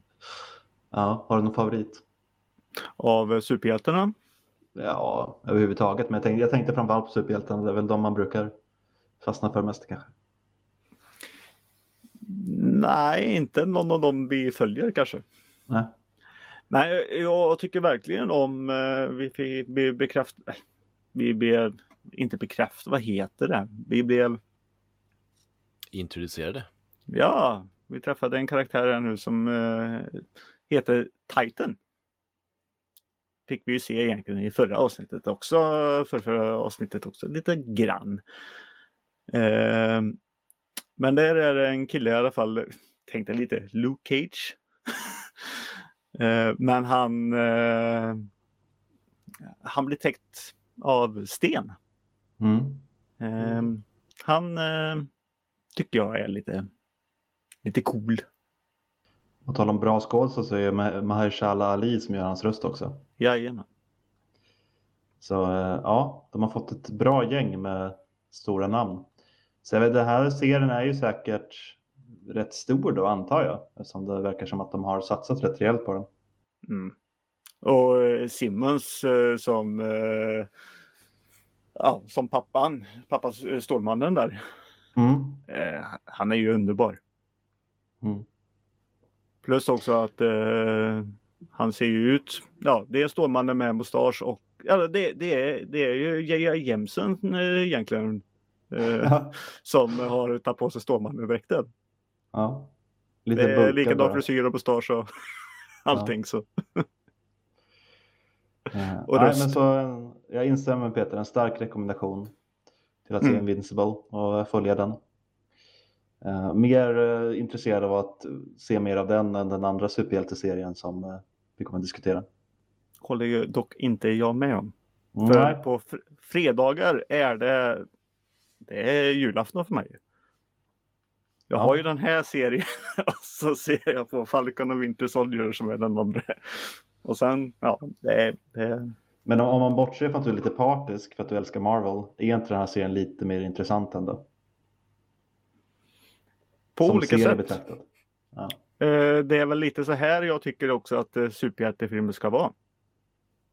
Ja, har du någon favorit? av superhjältarna. Ja, överhuvudtaget. Men jag tänkte, jag tänkte framförallt på superhjältarna. Det är väl de man brukar fastna för mest kanske. Nej, inte någon av dem vi följer kanske. Nej. Nej, jag tycker verkligen om eh, vi fick bli bekräftade. Vi blev inte bekräftade, vad heter det? Vi blev, Introducerade. ja, vi träffade en karaktär här nu som eh, heter Titan. Fick vi ju se egentligen i förra avsnittet också, för förra avsnittet också, lite grann. Eh, men där är det en kille i alla fall, tänkte lite Luke Cage. <laughs> Eh, men han, eh, han blir täckt av sten. Mm. Eh, han eh, tycker jag är lite, lite cool. På tal om bra skådespel så är det Mah- Mahershala Ali som gör hans röst också. Jajamän. Så eh, ja, de har fått ett bra gäng med stora namn. Så jag vet, den här serien är ju säkert rätt stor då antar jag. Eftersom det verkar som att de har satsat rätt rejält på den. Mm. Och eh, Simmons eh, som, ja, som pappan, pappa eh, Stålmannen där. Mm. Eh, han är ju underbar. Mm. Plus också att eh, han ser ju ut, ja det är Stålmannen med mustasch och ja, det, det, är, det är ju J.J. Jemsen eh, egentligen. Eh, Ja. <laughs> som har tagit på sig Stålmannen-dräkten. ja. Lite Det är bulkad likadan bara. frisyr och mustasch och <laughs> allting så. Eh, och Nej, men så, jag instämmer med Peter, en stark rekommendation till att se Mm. Invincible och följa den. Eh, mer eh, intresserad av att se mer av den än den andra superhjälteserien som eh, vi kommer att diskutera. Håller ju dock inte jag med om. För Nej, på fr- fredagar är det, det är julafton för mig. Jag Ja. har ju den här serien <laughs> och så ser jag på Falcon och Winter Soldier som är den andra. Och sen, ja, det är, det är men om, man bortser från att du är lite partisk för att du älskar Marvel, är inte den här serien lite mer intressant ändå? på Som olika sätt. betraktat. Ja. Eh, Det är väl lite så här jag tycker också att eh, superhjältefilmer ska vara.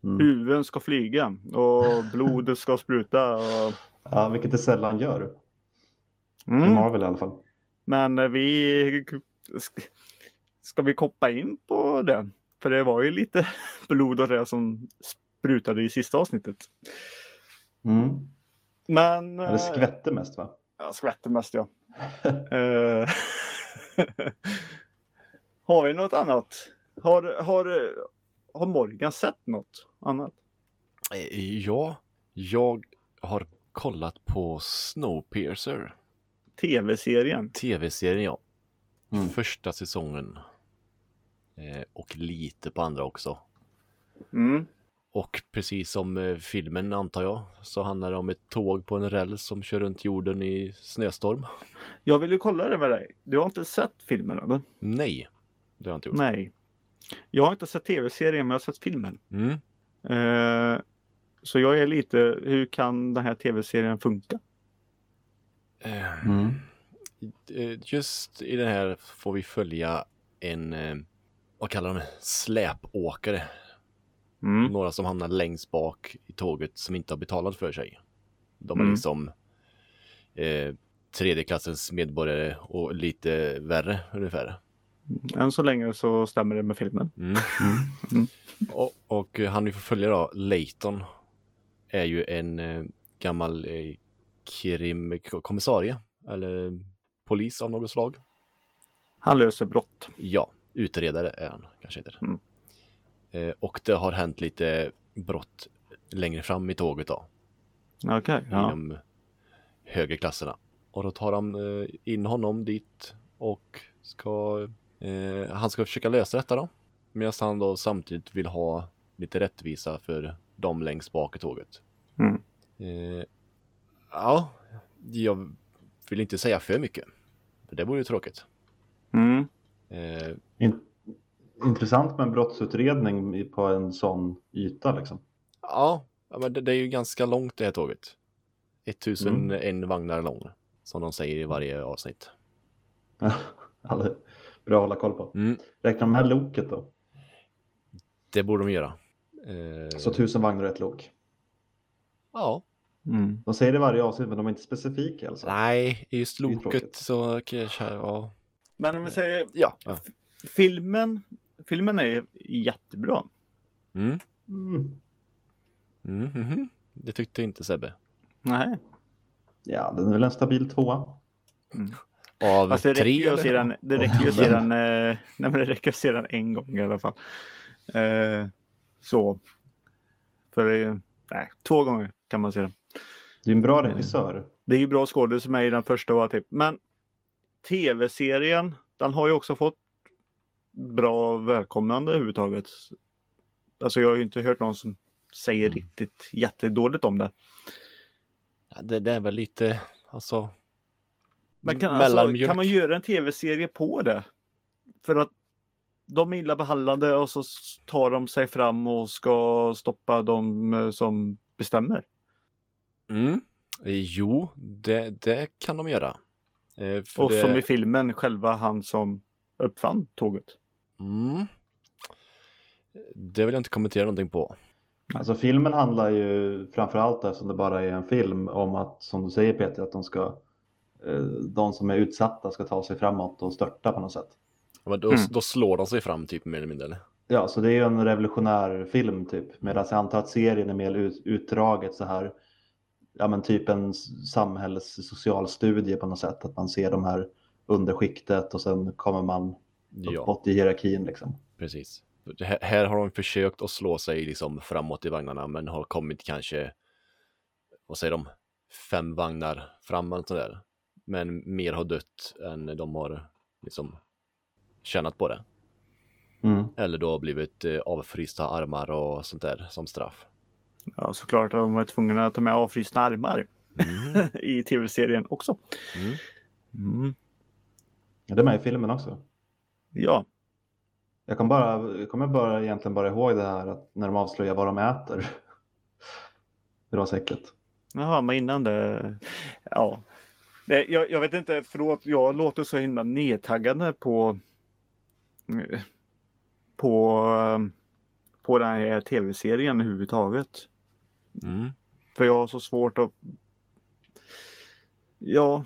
Mm. Huvuden ska flyga och <laughs> blodet ska spruta. Och... ja, vilket det sällan gör. I Mm. Marvel i alla fall. Men eh, vi... Ska vi koppa in på det? För det var ju lite <laughs> blod och det som sprutade i sista avsnittet. Mm. Men... Ja, Det skvätte mest va? Ja, skvätter mest ja. <laughs> Eh, <laughs> har vi något annat? Har, har, har Morgan sett något annat? Eh, Ja, jag har kollat på Snowpiercer. Tv-serien? Tv-serien ja. Mm. Första säsongen. Eh, och lite på andra också. Mm. Och precis som eh, filmen antar jag så handlar det om ett tåg på en räls som kör runt jorden i snöstorm. Jag vill ju kolla det med dig. Du har inte sett filmen eller? Nej, det har jag inte gjort. Nej. Jag har inte sett tv-serien men jag har sett filmen. Mm. Eh, så jag är lite, hur kan den här tv-serien funka? Eh, Mm. eh, Just i den här får vi följa en, vad kallar de det? släpåkare. Mm. Några som hamnar längst bak i tåget som inte har betalat för sig. De är Mm. liksom eh, tredje klassens medborgare och lite värre ungefär. Än så länge så stämmer det med filmen. Mm. Mm. Och, och han vi får följa då, Leighton, är ju en eh, gammal eh, krimkommissarie eller polis av något slag. Han löser brott. Ja, utredare är han kanske heter. Mm. Eh, och det har hänt lite brott längre fram i tåget då, Okej. i ja. de högre klasserna. Och då tar de eh, in honom dit och ska, eh, han ska försöka lösa detta då. Medan han då samtidigt vill ha lite rättvisa för de längst bak i tåget. Mm. Eh, ja, jag vill inte säga för mycket. För det vore ju tråkigt. Mm. Eh, In intressant med en brottsutredning på en sån yta liksom. ja, men det, det är ju ganska långt det här tåget. 1001 vagnar lång. Som de säger i varje avsnitt. <laughs> Bra att hålla koll på. Mm, Räknar de här loket då? det borde de göra. Eh, Så tusen vagnar och ett lok. Ja, Mm. De säger det i varje avsnitt men de är inte specifika alltså. nej, i just Det är ju loket så kanske, ja. Men om vi säger Ja. ja. filmen. Filmen är jättebra. Mm, Mm. mm, mhm. Det tyckte inte Sebbe. Nej. Ja, den är väl en stabil tvåa. Av Fast det räcker tre ju att se eller? den, det räcker ju att se den, eh, nej men det räcker att se den en gång i alla fall. Eh, så. För eh, nej, två gånger kan man se den. Det är en bra regissör. Det är ju bra skådespelare med i den första typ. Men tv-serien, den har ju också fått bra välkomnande överhuvudtaget. Alltså jag har ju inte hört någon som säger Mm. riktigt jättedåligt om det. Ja, det, det är väl lite, alltså. Men kan, alltså, kan man göra en tv-serie på det? För att de är illa behandlade och så tar de sig fram och ska stoppa de eh, som bestämmer. Mm. Jo, det, det kan de göra. Eh, Och det, som i filmen, själva han som uppfann tåget. Mm. Det vill jag inte kommentera någonting på. Alltså filmen handlar ju framförallt eftersom det bara är en film om att, som du säger Peter, att de ska eh, de som är utsatta ska ta sig framåt och störta på något sätt. Ja, Men då, Mm. då slår de sig fram typ mer eller mindre. eller? Ja, så det är ju en revolutionär film typ. Medan jag antar att serien är mer ut, utdraget så här. Ja, men typ en samhällssocial studie på något sätt. Att man ser de här underskiktet och sen kommer man Ja, uppåt i hierarkin liksom. precis. Här, här har de försökt att slå sig liksom framåt i vagnarna men har kommit kanske, vad säger de, fem vagnar fram eller sådär. Men mer har dött än de har liksom tjänat på det. Mm. Eller då blivit eh, avfrysta armar och sånt där som straff. Ja, såklart att de var tvungna att ta med avfrysna armar Mm. <laughs> i tv-serien också. Mm. Mm. Ja, det är med i filmen också. Ja, Jag, kom bara, jag kommer bara egentligen bara ihåg det här att när de avslöjar vad de äter. <laughs> Det var så äckligt. Jaha, men innan det. Ja. Nej, jag, jag vet inte, förlåt, jag låter så himla nedtaggande på på, på den här tv-serien överhuvudtaget. Mm. För jag har så svårt att Ja,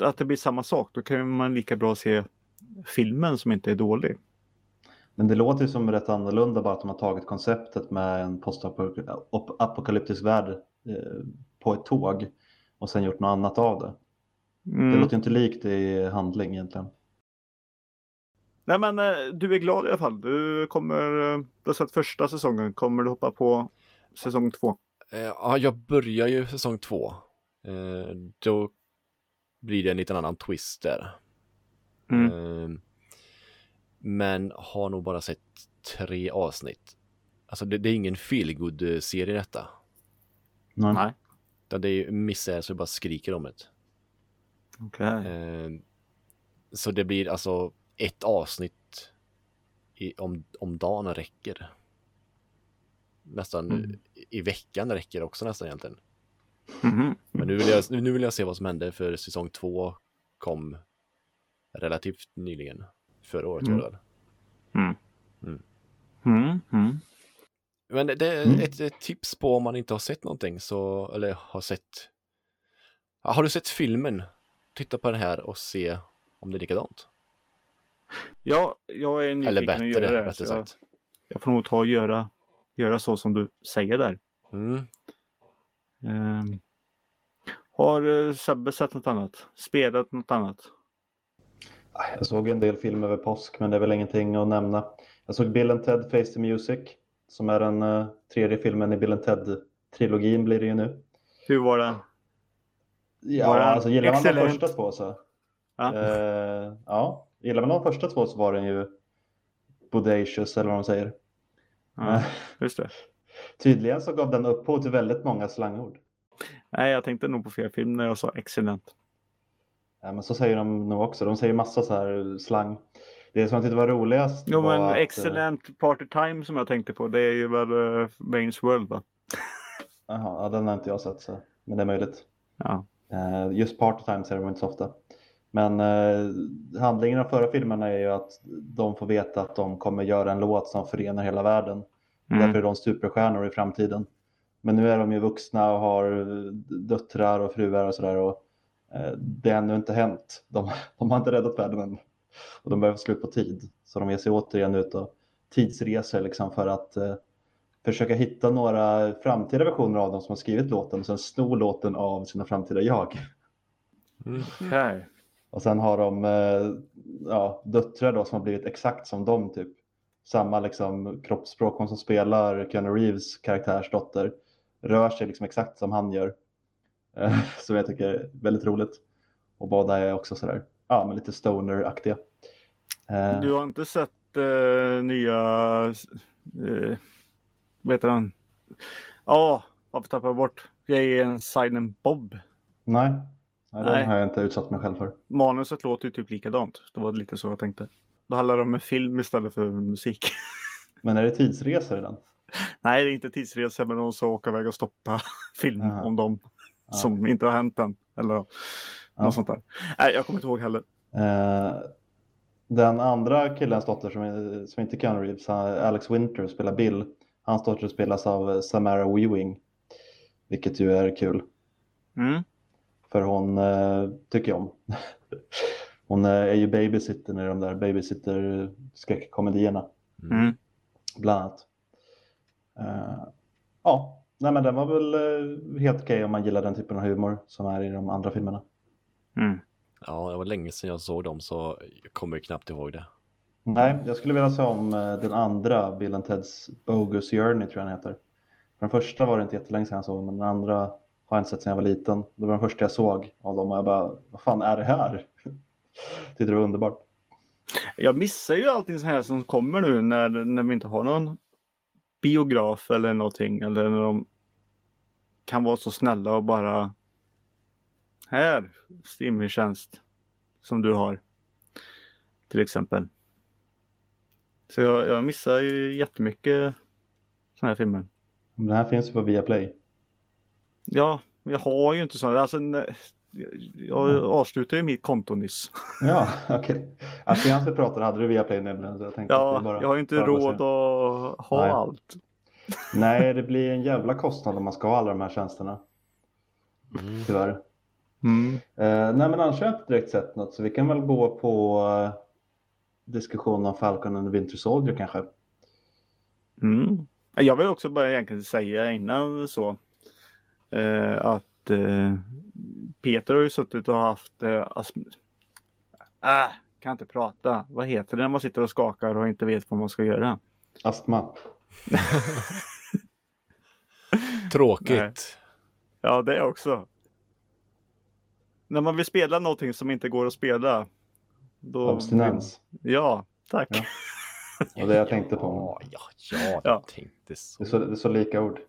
att det blir samma sak. Då kan man lika bra se filmen som inte är dålig. Men det låter ju som rätt annorlunda bara att de har tagit konceptet med en postapokalyptisk värld eh, på ett tåg och sen gjort något annat av det. Det Mm. låter ju inte likt i handling egentligen. Nej men eh, du är glad i alla fall. Du kommer, eh, du har sett första säsongen. Kommer du hoppa på säsong två? Ja, jag börjar ju säsong två. Då blir det en liten annan twist där. Mm. Eh, Men har nog bara sett tre avsnitt. Alltså det, det är ingen feelgood serie detta. Nej. Nej. Det är ju misär så det bara skriker om det. Okej. Eh, Så det blir alltså ett avsnitt i, om, om dagen räcker. Nästan Mm. i veckan räcker också nästan egentligen. Mhm. Men nu vill, jag, nu vill jag se vad som hände för säsong två kom relativt nyligen. Förra året var det väl. Mm. Mm. Men det är Mm. ett, ett tips på om man inte har sett någonting så, eller har sett. Har du sett filmen? Titta på den här och se om det är likadant. Ja, jag är nyfiken Eller att bättre, göra det. så Jag, sagt. jag får nog ta och göra, göra så som du säger där. Mm. Ehm, har eh, Sebbe sett något annat? Spelat något annat? Jag såg en del film över påsk men det är väl ingenting att nämna. Jag såg Bill and Ted Face the Music som är den eh, tredje filmen i Bill and Ted-trilogin blir det ju nu. Hur var den? Ja, Var den alltså gillar man de första två så. Ja. Eh, ja, gillar man de första två så var den ju bodacious eller vad man säger. ja, just det. Tydligen så gav den upphov till väldigt många slangord. Nej, jag tänkte nog på fel film när jag sa excellent. Men så säger de nog också. De säger massa så här slang. Det som jag tyckte var roligast Jo, var men att, eh, excellent party time som jag tänkte på, det är ju väl uh, Wayne's World va? Jaha, ja, den har inte jag sett så. Men det är möjligt. Ja. Eh, just party time säger de inte så ofta. Men eh, handlingen av förra filmerna är ju att de får veta att de kommer göra en låt som förenar hela världen. Mm. Därför är de superstjärnor i framtiden. Men nu är de ju vuxna och har döttrar och fruar och sådär. Och det har ännu inte hänt. De, de har inte räddat världen än. Och de få slut på tid. Så de ger sig återigen ut och tidsreser liksom för att eh, försöka hitta några framtida versioner av dem som har skrivit låten och sen sno låten av sina framtida jag. Okej. Och sen har de eh, ja, döttrar då som har blivit exakt som dem typ. Samma liksom kroppsspråk, hon som spelar Keanu Reeves karaktärsdotter rör sig liksom exakt som han gör. Eh, <laughs> som jag tycker är väldigt roligt. Och båda är också sådär, ja men lite stoner-aktiga. Eh, Du har inte sett eh, nya... Eh, vad heter han? Ja, varför tappar jag bort? Jag är en Silent Bob. nej, nej, den Nej. har jag inte utsatt mig själv för. Manuset låter ju typ likadant. Det var lite så jag tänkte. Då handlar det om en film istället för musik. <laughs> Men är det tidsresor i den? Nej, det är inte tidsresa, men de ska åka iväg och stoppa <laughs> film Aha. om dem Ja. som inte har hänt än. Eller något Ja. sånt där. Nej, jag kommer inte ihåg heller. Eh, den andra killens dotter som, som inte kan Reeves, Alex Winter, spelar Bill. Hans dotter spelas av Samara Weaving. Vilket ju är kul. Mm. För hon eh, tycker jag om. <laughs> Hon eh, är ju babysitter i de där babysitter-skräckkomedierna Mm. bland annat. Eh, ja, nej men den var väl eh, helt okej om man gillar den typen av humor som är i de andra filmerna. Mm. Ja, det var länge sedan jag såg dem så jag kommer knappt ihåg det. Nej, jag skulle vilja se om eh, den andra Bill and Teds Bogus Journey tror jag den heter. Den första var det inte jättelänge sedan jag såg, men den andra har jag inte sett sedan jag var liten. Det var den första jag såg av dem och jag bara, vad fan är det här? <laughs> Tyckte det var underbart. Jag missar ju allting så här som kommer nu när, när vi inte har någon biograf eller någonting. Eller när de kan vara så snälla och bara här, streamingtjänst som du har. Till exempel. Så jag, jag missar ju jättemycket sådana här filmer. Den här finns ju på Viaplay. Ja, jag har ju inte sådana. Alltså, jag avslutade ju mitt konto nyss. Ja, okej. Alltså innan vi pratade hade du Viaplay nämligen. Så jag tänkte att Ja, bara jag har ju inte att råd se. att ha Nej. allt. Nej, det blir en jävla kostnad om man ska ha alla de här tjänsterna. Mm. Tyvärr. Mm. Eh, nej, men annars har jag inte direkt sett något, så vi kan väl gå på eh, diskussion om Falcon and Winter Soldier kanske. Mm. Jag vill också bara egentligen säga innan så eh, att eh, Peter har ju suttit och haft eh, astm- äh, kan inte prata. Vad heter det när man sitter och skakar och inte vet vad man ska göra? Astma. <laughs> Tråkigt. Ja, det också. När man vill spela någonting som inte går att spela. Då Abstinens. Ja, tack. Ja. <laughs> Och det jag tänkte på. Ja, ja, ja, Ja. jag tänkte Det så. är så, det är så lika ord.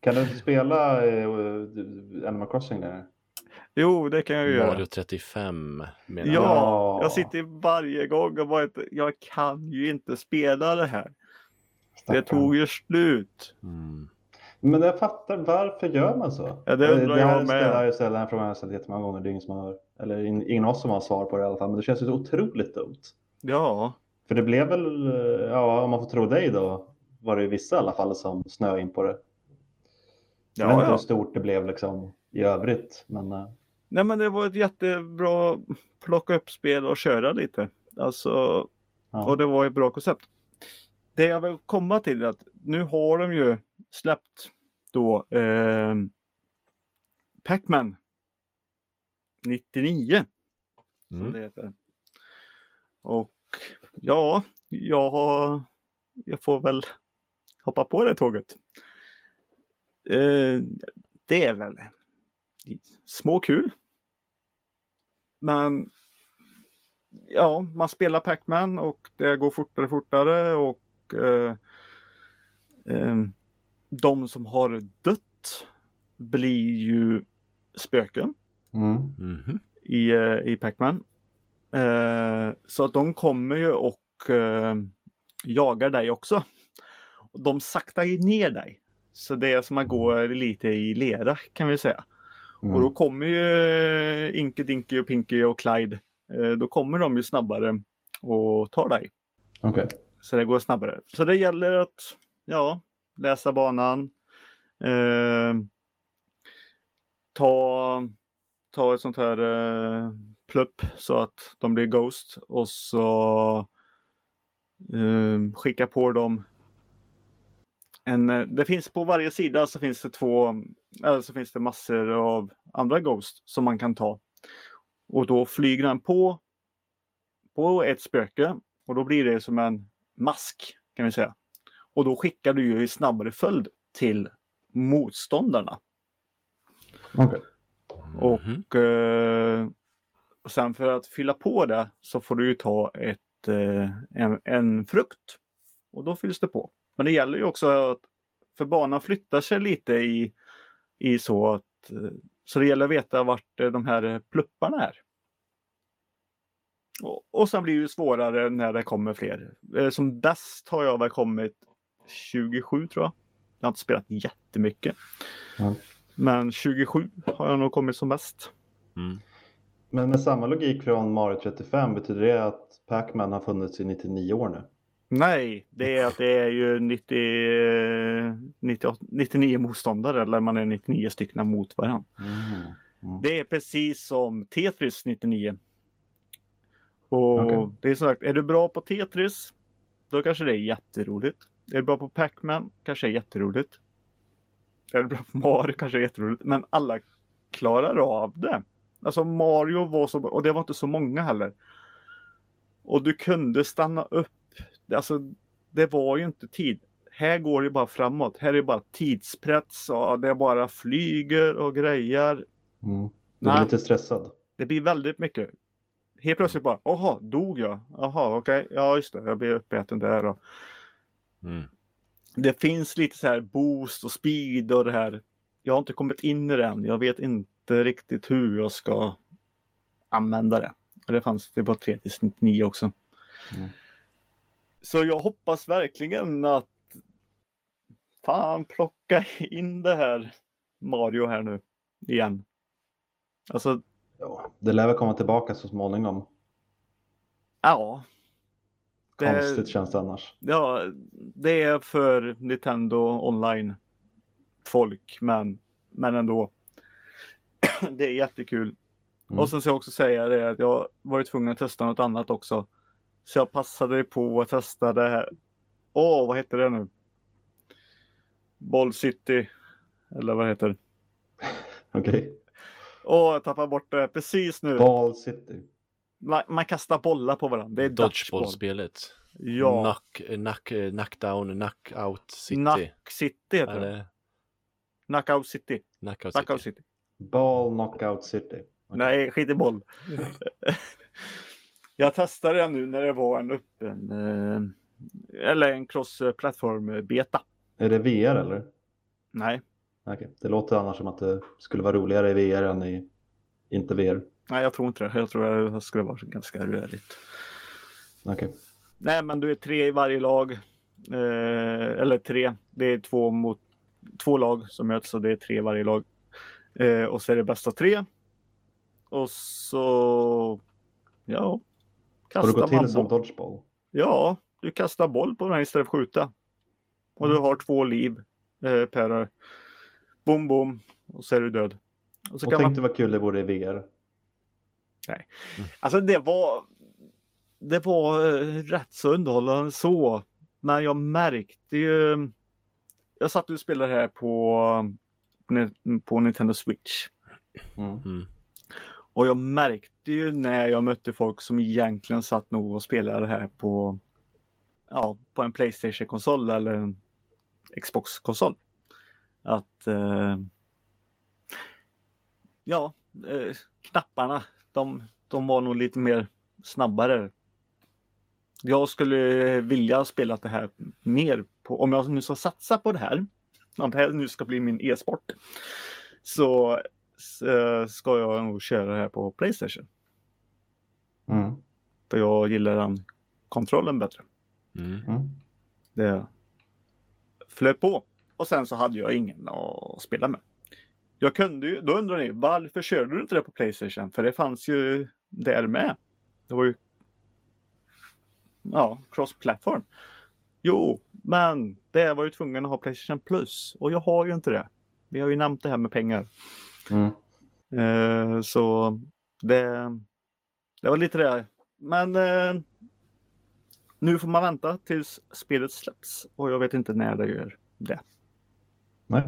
Kan du inte spela eh, Animal Crossing där? Jo, det kan jag ju göra. Mario 35 menar Ja, jag. Ja. jag sitter varje gång och bara inte, jag kan ju inte spela det här. Det Stackarn. tog ju slut. Mm. Men jag fattar, varför gör man så? Ja, det undrar det här jag med. spelar jag ställt, den här frågan har jag ställt jättemånga gånger. Det är ingen, som har, eller in- ingen av oss som har svar på det i alla fall. Men det känns ju så otroligt dumt. Ja, För det blev väl, eh, ja om man får tro dig då, var det ju vissa i alla fall som snöade in på det. Jag vet ja, inte hur ja. stort det blev liksom i övrigt. Men eh, Nej, men det var ett jättebra plocka upp spel och köra lite. Alltså, ja. och det var ett bra koncept. Det jag vill komma till är att nu har de ju släppt då eh, Pac-Man 99. som Mm. det heter. Och ja, jag, har, jag får väl hoppa på det tåget. Eh, det är väl små kul. Men ja, man spelar Pac-Man och det går fortare och fortare och eh, eh, de som har dött blir ju spöken Mm. I, eh, i Pac-Man. Eh, så att de kommer ju och eh, jagar dig också. Och de saktar ju ner dig. Så det är som att gå lite i lera kan vi säga. Mm. Och då kommer ju eh, Inky, Dinky och Pinky och Clyde. Eh, då kommer de ju snabbare och tar dig. Okej. Så det går snabbare. Så det gäller att ja, läsa banan. Eh, ta, ta ett sånt här eh, plupp så att de blir Ghost och så eh, skicka på dem en, eh, det finns på varje sida så finns det två, eller så finns det massor av andra Ghost som man kan ta. Och då flyger den på, på ett spöke och då blir det som en mask kan vi säga. Och då skickar du ju i snabbare följd till motståndarna. Okej. Och, Mhm. eh, och sen för att fylla på det så får du ju ta ett eh, en, en frukt. Och då fylls det på. Men det gäller ju också att för banan flyttar sig lite i, i så att eh, så det gäller att veta vart eh, de här plupparna är. Och, och sen blir det svårare när det kommer fler. Eh, Som bäst har jag väl kommit 27 tror jag. Jag har inte spelat jättemycket. Mm. Men 27 har jag nog kommit som bäst. Mm. Men med samma logik från Mario 35 betyder det att Pac-Man har funnits i 99 år nu? Nej, det är att det är ju 90, 98, 99 motståndare eller man är 99 stycken mot varandra. Mm. Mm. Det är precis som Tetris 99. Och Okej. det är sagt, är du bra på Tetris, då kanske det är jätteroligt. Är du bra på Pac-Man, kanske det är jätteroligt. Är du bra på Mario, kanske det är jätteroligt. Men alla klarar av det. Alltså Mario var så, och det var inte så många heller. Och du kunde stanna upp. Alltså, det var ju inte tid. Här går det bara framåt. Här är det bara tidspress och det bara flyger och grejer. Mm. Du blir lite stressad. Det blir väldigt mycket. Helt plötsligt bara, jaha, dog jag? Jaha, okej, ja just det, jag blev uppäten där. Och Mm. det finns lite så här boost och speed och det här. Jag har inte kommit in i det än. Jag vet inte riktigt hur jag ska använda det. Och det fanns det på 399 också. Mm. Så jag hoppas verkligen att fan plocka in det här Mario här nu igen. Alltså, Ja, det lär väl komma tillbaka så småningom. ja. Det- Konstigt känns det annars. Ja, det är för Nintendo online folk, men, men ändå. <clears throat> det är jättekul. Mm. Och sen ska jag också säga det att jag varit tvungen att testa något annat också. Så jag passade på att testa det här. Åh, vad heter det nu? Ball City. Eller vad heter det? <laughs> Okej. Åh, jag tappar bort det precis nu. Ball City. Man, man kastar bollar på varandra. Det är dodgeball. Dodgeball-spelet. Ja, Knock, knock, eh, knockdown, knockout city. Knack City heter det. Eller Knockout City. knockout Knockout city. City. Ball Knockout City. Okej. Nej, skit i boll. <laughs> jag testade den nu när det var en öppen eh, eller en cross-plattform beta. Är det VR eller? Nej, Okej. Det låter annars som att det skulle vara roligare i VR än i inte VR. nej, jag tror inte det. Jag tror det skulle vara ganska rörigt. Okej. Nej, men du är tre i varje lag. Eh, eller tre. Det är två mot två lag som möts så det är tre i varje lag. Eh, och så är det bästa tre. Och så ja. Har Kastar du gått till som dodgeball? Ja, du kastar boll på den istället för att skjuta. Och du har två liv eh, per bom bom och så är du död. Och så Och kan tänkte man, vad kul det vore i VR. alltså det var det var eh, rätt så underhållande så. Men jag märkte ju. Jag satt och spelade här på på Nintendo Switch Mm. Och jag märkte ju när jag mötte folk som egentligen satt nog och spelade här på ja, på en Playstation-konsol eller en Xbox-konsol. Att eh, ja, eh, knapparna, de, de var nog lite mer snabbare. Jag skulle vilja spela det här mer på, om jag nu ska satsa på det här, om det här nu ska bli min e-sport, så ska jag nog köra det här på Playstation. Mm. För jag gillar den kontrollen bättre. Mm. Mm. Det flöt på. Och sen så hade jag ingen att spela med. Jag kunde ju, då undrar ni, varför körde du inte det på Playstation? För det fanns ju där med. Det var ju ja, cross-platform. Jo, men det var ju tvungen att ha Playstation Plus och jag har ju inte det. Vi har ju nämnt det här med pengar. Mm. Eh, så det, det var lite det. Men eh, nu får man vänta tills spelet släpps och jag vet inte när det gör det. Nej.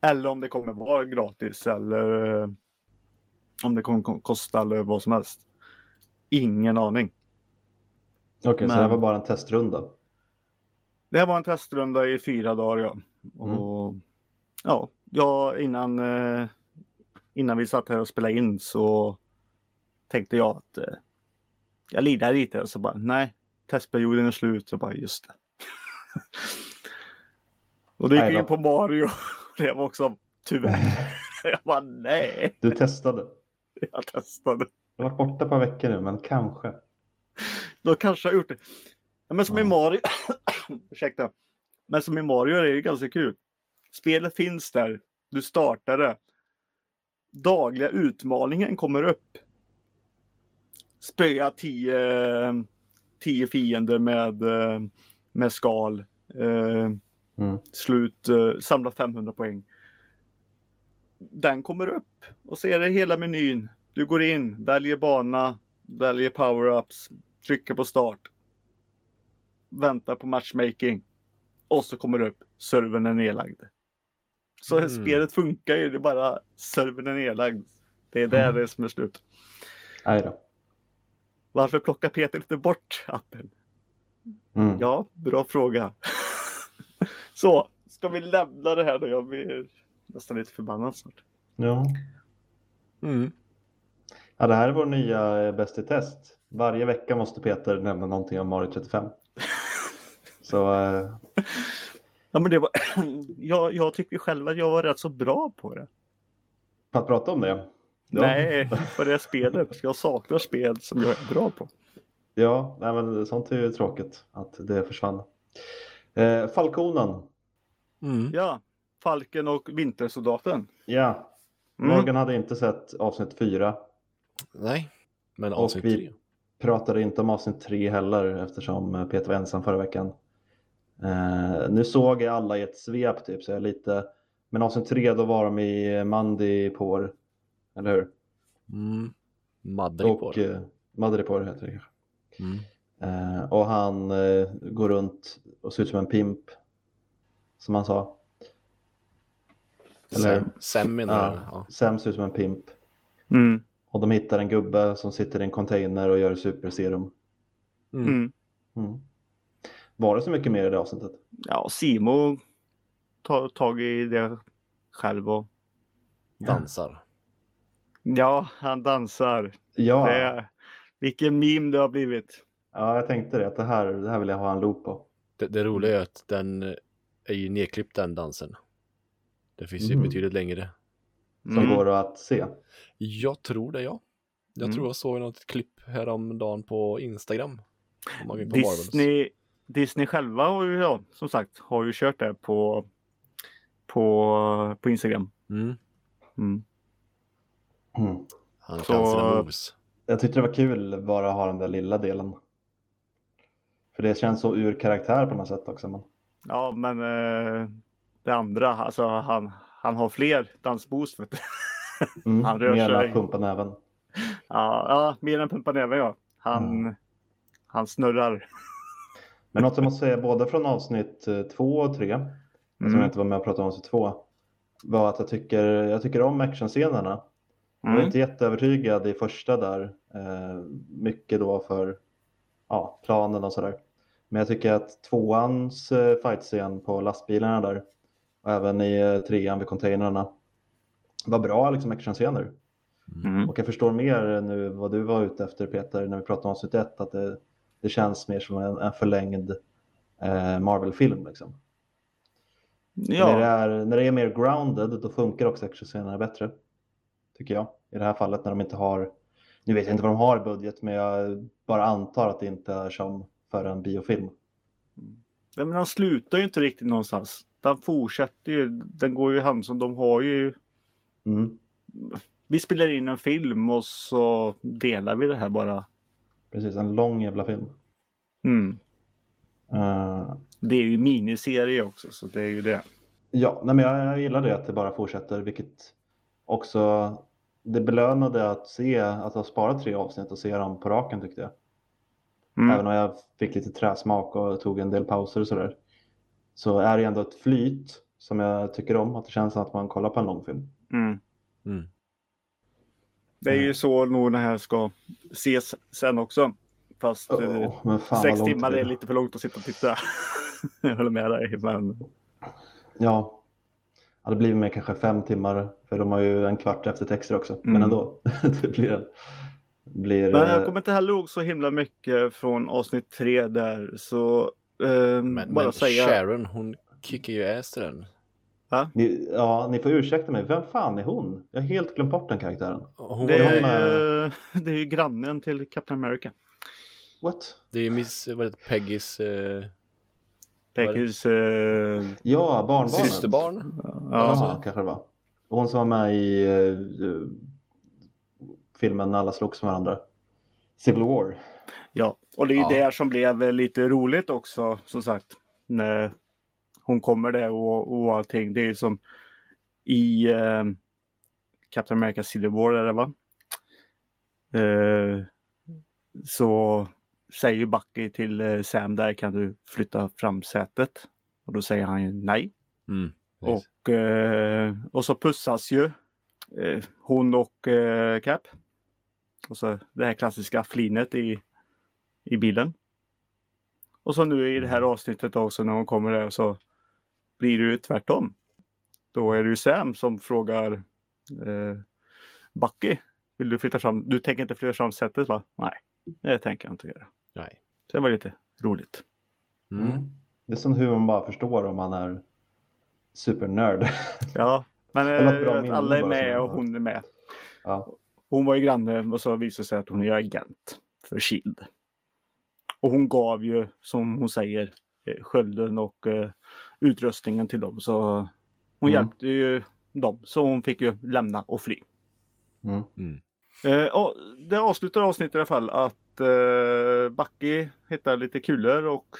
Eller om det kommer vara gratis eller eh, om det kommer ko- kosta eller vad som helst. Ingen aning. Okej, så Men- det var bara en testrunda. Det här var en testrunda i fyra dagar. Ja. Och, ja, ja innan, eh, innan vi satt här och spelade in så tänkte jag att eh, jag lirar lite och så bara nej, testperioden är slut så bara just det. <laughs> och då gick jag då. in på Mario. <laughs> Det var också tyvärr. <laughs> jag bara nej, Du testade. jag testade. Du har varit borta ett par veckor nu, men kanske. Då kanske jag gjort det. Ja, men som i Ja. Mario. <coughs> Ursäkta. Men som i Mario är det ju ganska kul. Spelet finns där. Du startar det. Dagliga utmaningen kommer upp. Spöa 10 10 fiender med, med skal. Eh, Mm. Slut, eh, samla 500 poäng. Den kommer upp och så är det hela menyn. Du går in, väljer bana, väljer power-ups, trycker på start. Väntar på matchmaking. Och så kommer det upp, servern är nedlagd. Så Mm. spelet funkar ju, det är bara servern är nedlagd. Det är där Mm. det är som är slut. Nej då. Varför plockar Peter inte bort appen? Mm. Ja, bra fråga. <laughs> så, ska vi lämna det här då? Jag blir nästan lite förbannad snart. Ja. Mm. ja, det här är vår nya eh, Bäst i test. Varje vecka måste Peter nämna någonting om Mario 35. <laughs> Så eh, Ja, men det var... <clears throat> jag, jag tycker själv att jag var rätt så bra på det. för att prata om det. Ja. Nej, på det spelet. Jag saknar spel som jag är bra på. Ja, nej, men sånt är ju tråkigt att det försvann. Eh, Falconen. Mm. Ja, Falken och Vintersoldaten. Ja, Mm. Morgan hade inte sett avsnitt fyra. Nej, men Och avsnitt vi- tre. Pratade inte om avsnitt tre heller eftersom Peter var ensam förra veckan. Eh, nu såg jag alla i ett svep typ så jag är lite... Men avsnitt tre då var de i Mandipor. Eller hur? Mm. Madrid på Och eh, Madripor heter det kanske. Mm. Eh, och han eh, går runt och ser ut som en pimp. Som han sa. Eller- du? Ja, Ja. Sam ser ut som en pimp. Mm. Och de hittar en gubbe som sitter i en container och gör superserum. Mm. Mm. Var det så mycket mer i det avsnittet? Ja, Simo tar tag i det själv och Dansar. ja, han dansar. Ja, Det vilken meme det har blivit. ja jag tänkte det. Att det, här, det här vill jag ha en loop på. Det, det roliga är att den är ju nedklippt den dansen. Det finns ju Mm. betydligt längre. Som Mm. går att se. Jag tror det ja. Jag Mm. tror jag såg något klipp häromdagen på Instagram. Disney, Disney själva har ju, ja, som sagt, har ju kört det på, på, på Instagram. Mm. Mm. Mm. Han Så- kan sina moves. Jag tyckte det var kul bara att ha den där lilla delen. För det känns så ur karaktär på något sätt också. Men... Ja, men eh, det andra, alltså han, han har fler dansboost. Vet du. <laughs> Mm. Han rör Mer än sig. att pumpa näven. Ja, ja, mer än pumpa näven ja. Han, Mm. han snurrar. Men något jag måste säga både från avsnitt eh, två och tre, som jag Mm. inte var med och pratade om avsnitt två, var att jag tycker, jag tycker om actionscenerna. Jag var Mm. inte jätteövertygad i första där. Eh, mycket då för ja, planen och sådär. Men jag tycker att tvåans eh, fightscen på lastbilarna där och även i eh, trean vid containrarna var bra liksom actionscener. Mm. Och jag förstår mer nu vad du var ute efter Peter när vi pratade om avsnitt ett att det, det känns mer som en, en förlängd eh, Marvel-film. Liksom. När, det Ja, är, när det är mer grounded då funkar också actionscenerna bättre. Tycker jag. I det här fallet när de inte har, nu vet jag inte vad de har i budget men jag bara antar att det inte är som för en biofilm. Nej, men han slutar ju inte riktigt någonstans. Den fortsätter ju. Den går ju hand som de har ju. Mm, Vi spelar in en film och så delar vi det här bara. Precis, en lång jävla film. Mm. Eh, Det är ju miniserie också så det är ju det. Ja, nej men jag, jag gillar det att det bara fortsätter, vilket också det belönade att se att ha sparat tre avsnitt och se dem på raken tyckte jag. Mm. Även om jag fick lite träsmak och tog en del pauser och sådär. Så är det ändå ett flyt som jag tycker om, att det känns som att man kollar på en lång film. Mm. Mm. Det är ju så nog den här ska ses sen också. Fast eh, men fan sex timmar det är lite för långt att sitta och titta. <laughs> jag håller med dig. Men Ja, ja, det blir mer kanske fem timmar, för de har ju en kvart efter texter också. Men Mm. ändå, <laughs> det blir blir... Men jag eh, kommer inte heller ihåg så himla mycket från avsnitt tre där. Så eh, Men, bara men säga. Sharon, hon kickar ju ass till den. Ni, ja, ni får ursäkta mig. Vem fan är hon? Jag har helt glömt bort den karaktären. Hon Det är, ju, med- ju, <laughs> det är ju grannen till Captain America. What? det är Miss, vad heter Peggys eh, Peggys... Eh, Ja, barnbarnet. systerbarn. Ja, ja, kanske det var. Hon som var med i eh, filmen alla slogs med varandra. Civil War. ja, och det är ju Ja. det som blev eh, lite roligt också som sagt. När hon kommer där och, och allting. Det är ju som i eh, Captain America Civil War det va? Eh, så säger ju Bucky till eh, Sam där kan du flytta fram sätet? Och då säger han ju nej. Mm. precis. Och, eh, och så pussas ju eh, hon och eh, Cap. Och så det här klassiska flinet i, i bilen. Och så nu i det här avsnittet också när hon kommer där så blir det ju tvärtom. Då är det ju Sam som frågar eh, Bucky. Vill du flytta fram? Du tänker inte flytta fram sättet va? Nej, det tänker jag inte göra. Nej. Så det var lite roligt. Mm. Mm. Det är sånt hur man bara förstår om man är supernörd. <laughs> Ja, men eh, alla är med som- och hon är med. ja. Hon var ju granne och så visade det sig att hon är agent för Shield. Och hon gav ju, som hon säger, eh, skölden och eh, utrustningen till dem. Så hon Mm. hjälpte ju dem. Så hon fick ju lämna och fly. Mm. Mm. Eh, och det avslutar avsnittet i alla fall att eh, Bucky hittar lite kulor och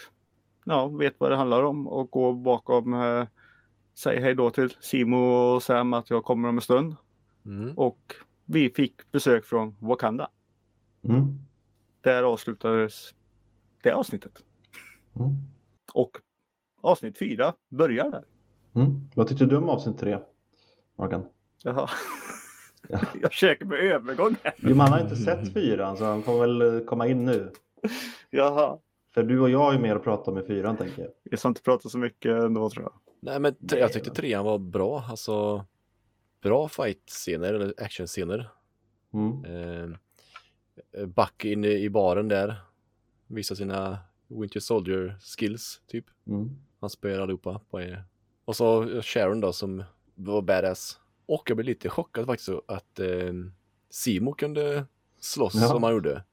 ja, vet vad det handlar om och går bakom. Eh, säger hej då till Simo och Sam att jag kommer om en stund. Mm. Och vi fick besök från Wakanda. Mm. Där avslutades det avsnittet. Mm. Och avsnitt fyra börjar där. Mm. Vad tyckte du om avsnitt tre, Morgan? Jaha. Ja. <laughs> Jag försöker med övergång här. Jo, man har inte sett fyran så han får väl eh, komma in nu. Jaha. För du och jag har ju mer att prata om i fyran tänker jag. Jag ska inte prata så mycket ändå tror jag. Nej men tre, jag tyckte trean var bra. Alltså bra fight-scener eller action-scener. Mm. Eh, Bucky inne i baren där. Visar sina Winter Soldier skills typ. Mm. Han spöar allihopa. På en. Och så Sharon då som var badass. Och jag blev lite chockad faktiskt att eh, Simo kunde slåss Ja. som han gjorde.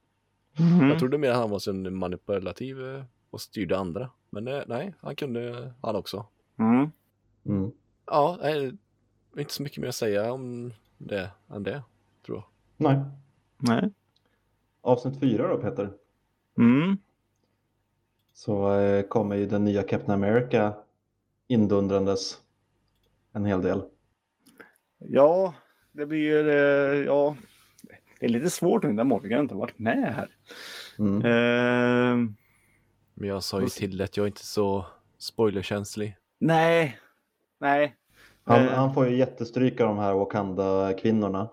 Mm. Jag trodde mer att han var en manipulativ eh, och styrde andra. Men eh, nej, han kunde han också. Mm. Mm. Ja, nej, inte så mycket mer att säga om det än det, tror jag. Nej. Nej. Avsnitt fyra då Peter. Mm. Så eh, kommer ju den nya Captain America indundrandes en hel del. Ja, det blir eh, ja. Det är lite svårt nu när Morgan inte varit med här. Mm. Eh, Men jag sa ju till att jag inte är så spoilerkänslig. nej, nej. Han, Eh. han får ju jättestryk av de här Wakanda-kvinnorna.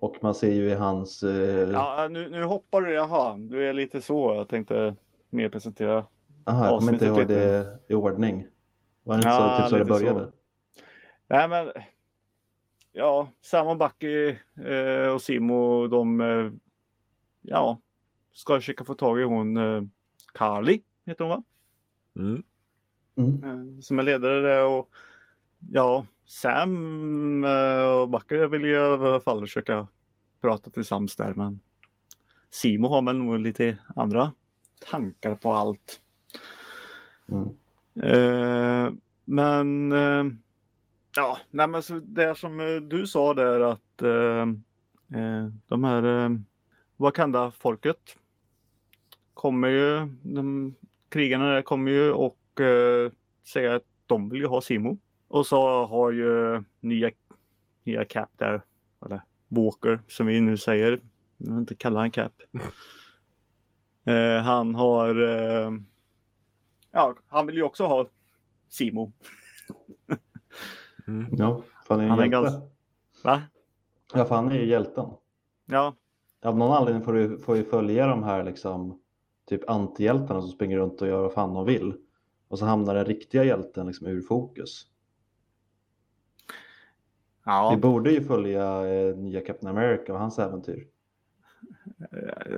Och man ser ju i hans... Eh... Ja, nu, nu hoppar du. Jaha, du är lite så. Jag tänkte mer presentera. aha, jag kommer inte ihåg det i ordning. Var det inte Ja, så, typ så det lite så. började? Nej, men. Ja, Sam och Bucky eh, och Simo, de. Eh, ja, ska försöka få tag i hon eh, Carly, heter hon va? Mm. Mm. Eh, som är ledare där och. Ja, Sam eh, och Bucky vill ju i alla fall försöka prata tillsammans där, men. Simo har väl nog lite andra tankar på allt. Mm. Eh, men eh, ja, nej, men så det som eh, du sa där att eh, eh, de här eh, Wakanda-folket kommer ju, de krigarna där kommer ju och eh, säger att de vill ju ha Simo. Och så har ju nya, nya Cap där, eller Walker som vi nu säger, jag vill inte kalla han Cap. <laughs> Eh, han har eh, Ja, han vill ju också ha Simo. Mm. Ja, för han är ju Han är hjälte. ganska- Va? Ja, för han är ju hjälten. Ja, Av någon anledning får du, får ju följa de här liksom, typ antihjältarna som springer runt och gör vad fan de vill. Och så hamnar den riktiga hjälten liksom ur fokus. Vi ja, borde ju följa eh, nya Captain America och hans äventyr.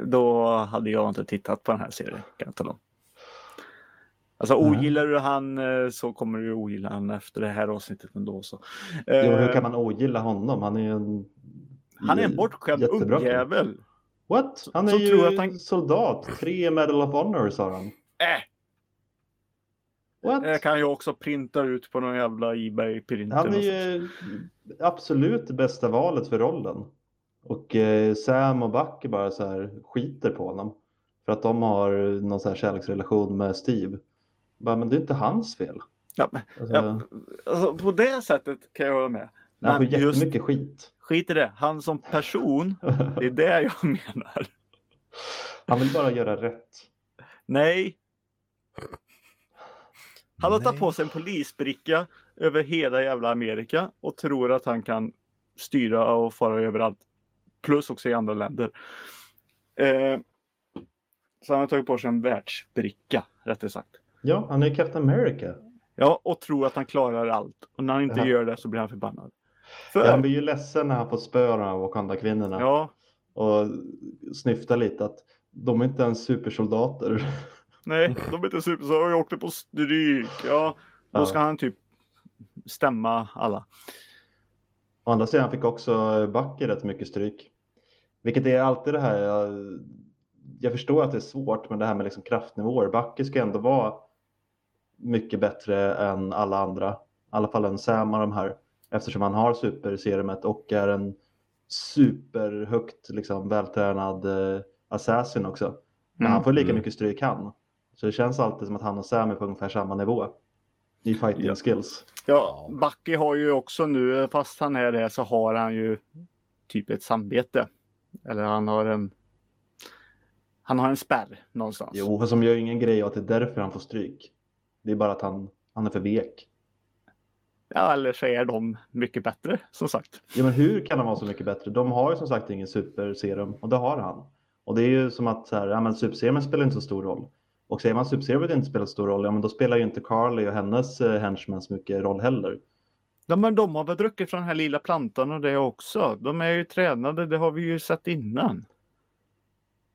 Då hade jag inte tittat på den här serien. Kan jag tala om. Alltså ogillar du han eh, så kommer du ogilla han efter det här avsnittet ändå. Så. Jo, hur Eh, kan man ogilla honom? Han är ju en... Han är en bortskämd ungjävel. What? Han är Som ju tror att han- soldat. Tre Medal of Honor sa han. Äh, What? det kan jag också printa ut på någon jävla Ebay-printer. Han är ju absolut bästa valet för rollen. Och eh, Sam och Bucky bara så här skiter på honom. För att de har någon så här kärleksrelation med Steve. Bara, men det är inte hans fel. Ja, men- Alltså, ja, alltså, på det sättet kan jag hålla med. han får Men just jättemycket skit. skit i det. Han som person, <laughs> det är det jag menar. han vill bara göra rätt. Nej. Han har tagit på sig en polisbricka över hela jävla Amerika och tror att han kan styra och fara överallt. Plus också i andra länder. Eh, så han har tagit på sig en världsbricka, rättare sagt. Ja, han är Captain America. Ja, och tror att han klarar allt. Och när han inte Ja. gör det så blir han förbannad. För, Ja, han blir ju ledsen när han får spö här Wakanda-kvinnorna. ja, Och snyftar lite att de är inte ens supersoldater. <laughs> nej, de är inte super... Så jag åkte på stryk. Ja, då Ja. ska han typ stämma alla. Å andra sidan fick också Bucky rätt mycket stryk. Vilket är alltid det här, jag, jag förstår att det är svårt, men det här med liksom kraftnivåer. Bucky ska ändå vara mycket bättre än alla andra. I alla fall än Sam och de här. Eftersom han har superserumet och är en superhögt liksom, vältränad eh, assassin också. Men Mm. han får lika Mm. mycket stryk han. Så det känns alltid som att han och Sam är på ungefär samma nivå. I fighting Ja. skills. Ja, Bucky har ju också nu, fast han är det, så har han ju typ ett samvete. Eller han har en... Han har en spärr någonstans. Jo, fast som gör ingen grej av att det är därför han får stryk. Det är bara att han, han är för vek. Ja, eller så är de mycket bättre, som sagt. Ja, men hur kan han vara så mycket bättre? De har ju som sagt ingen superserum och det har han. Och det är ju som att så här, ja, men superserumet spelar inte så stor roll. Och säger man superserumet inte spelar så stor roll, ja men då spelar ju inte Carly och hennes eh, henchmen så mycket roll heller. Ja, men de har väl druckit från den här lilla plantan och det också. De är ju tränade, det har vi ju sett innan.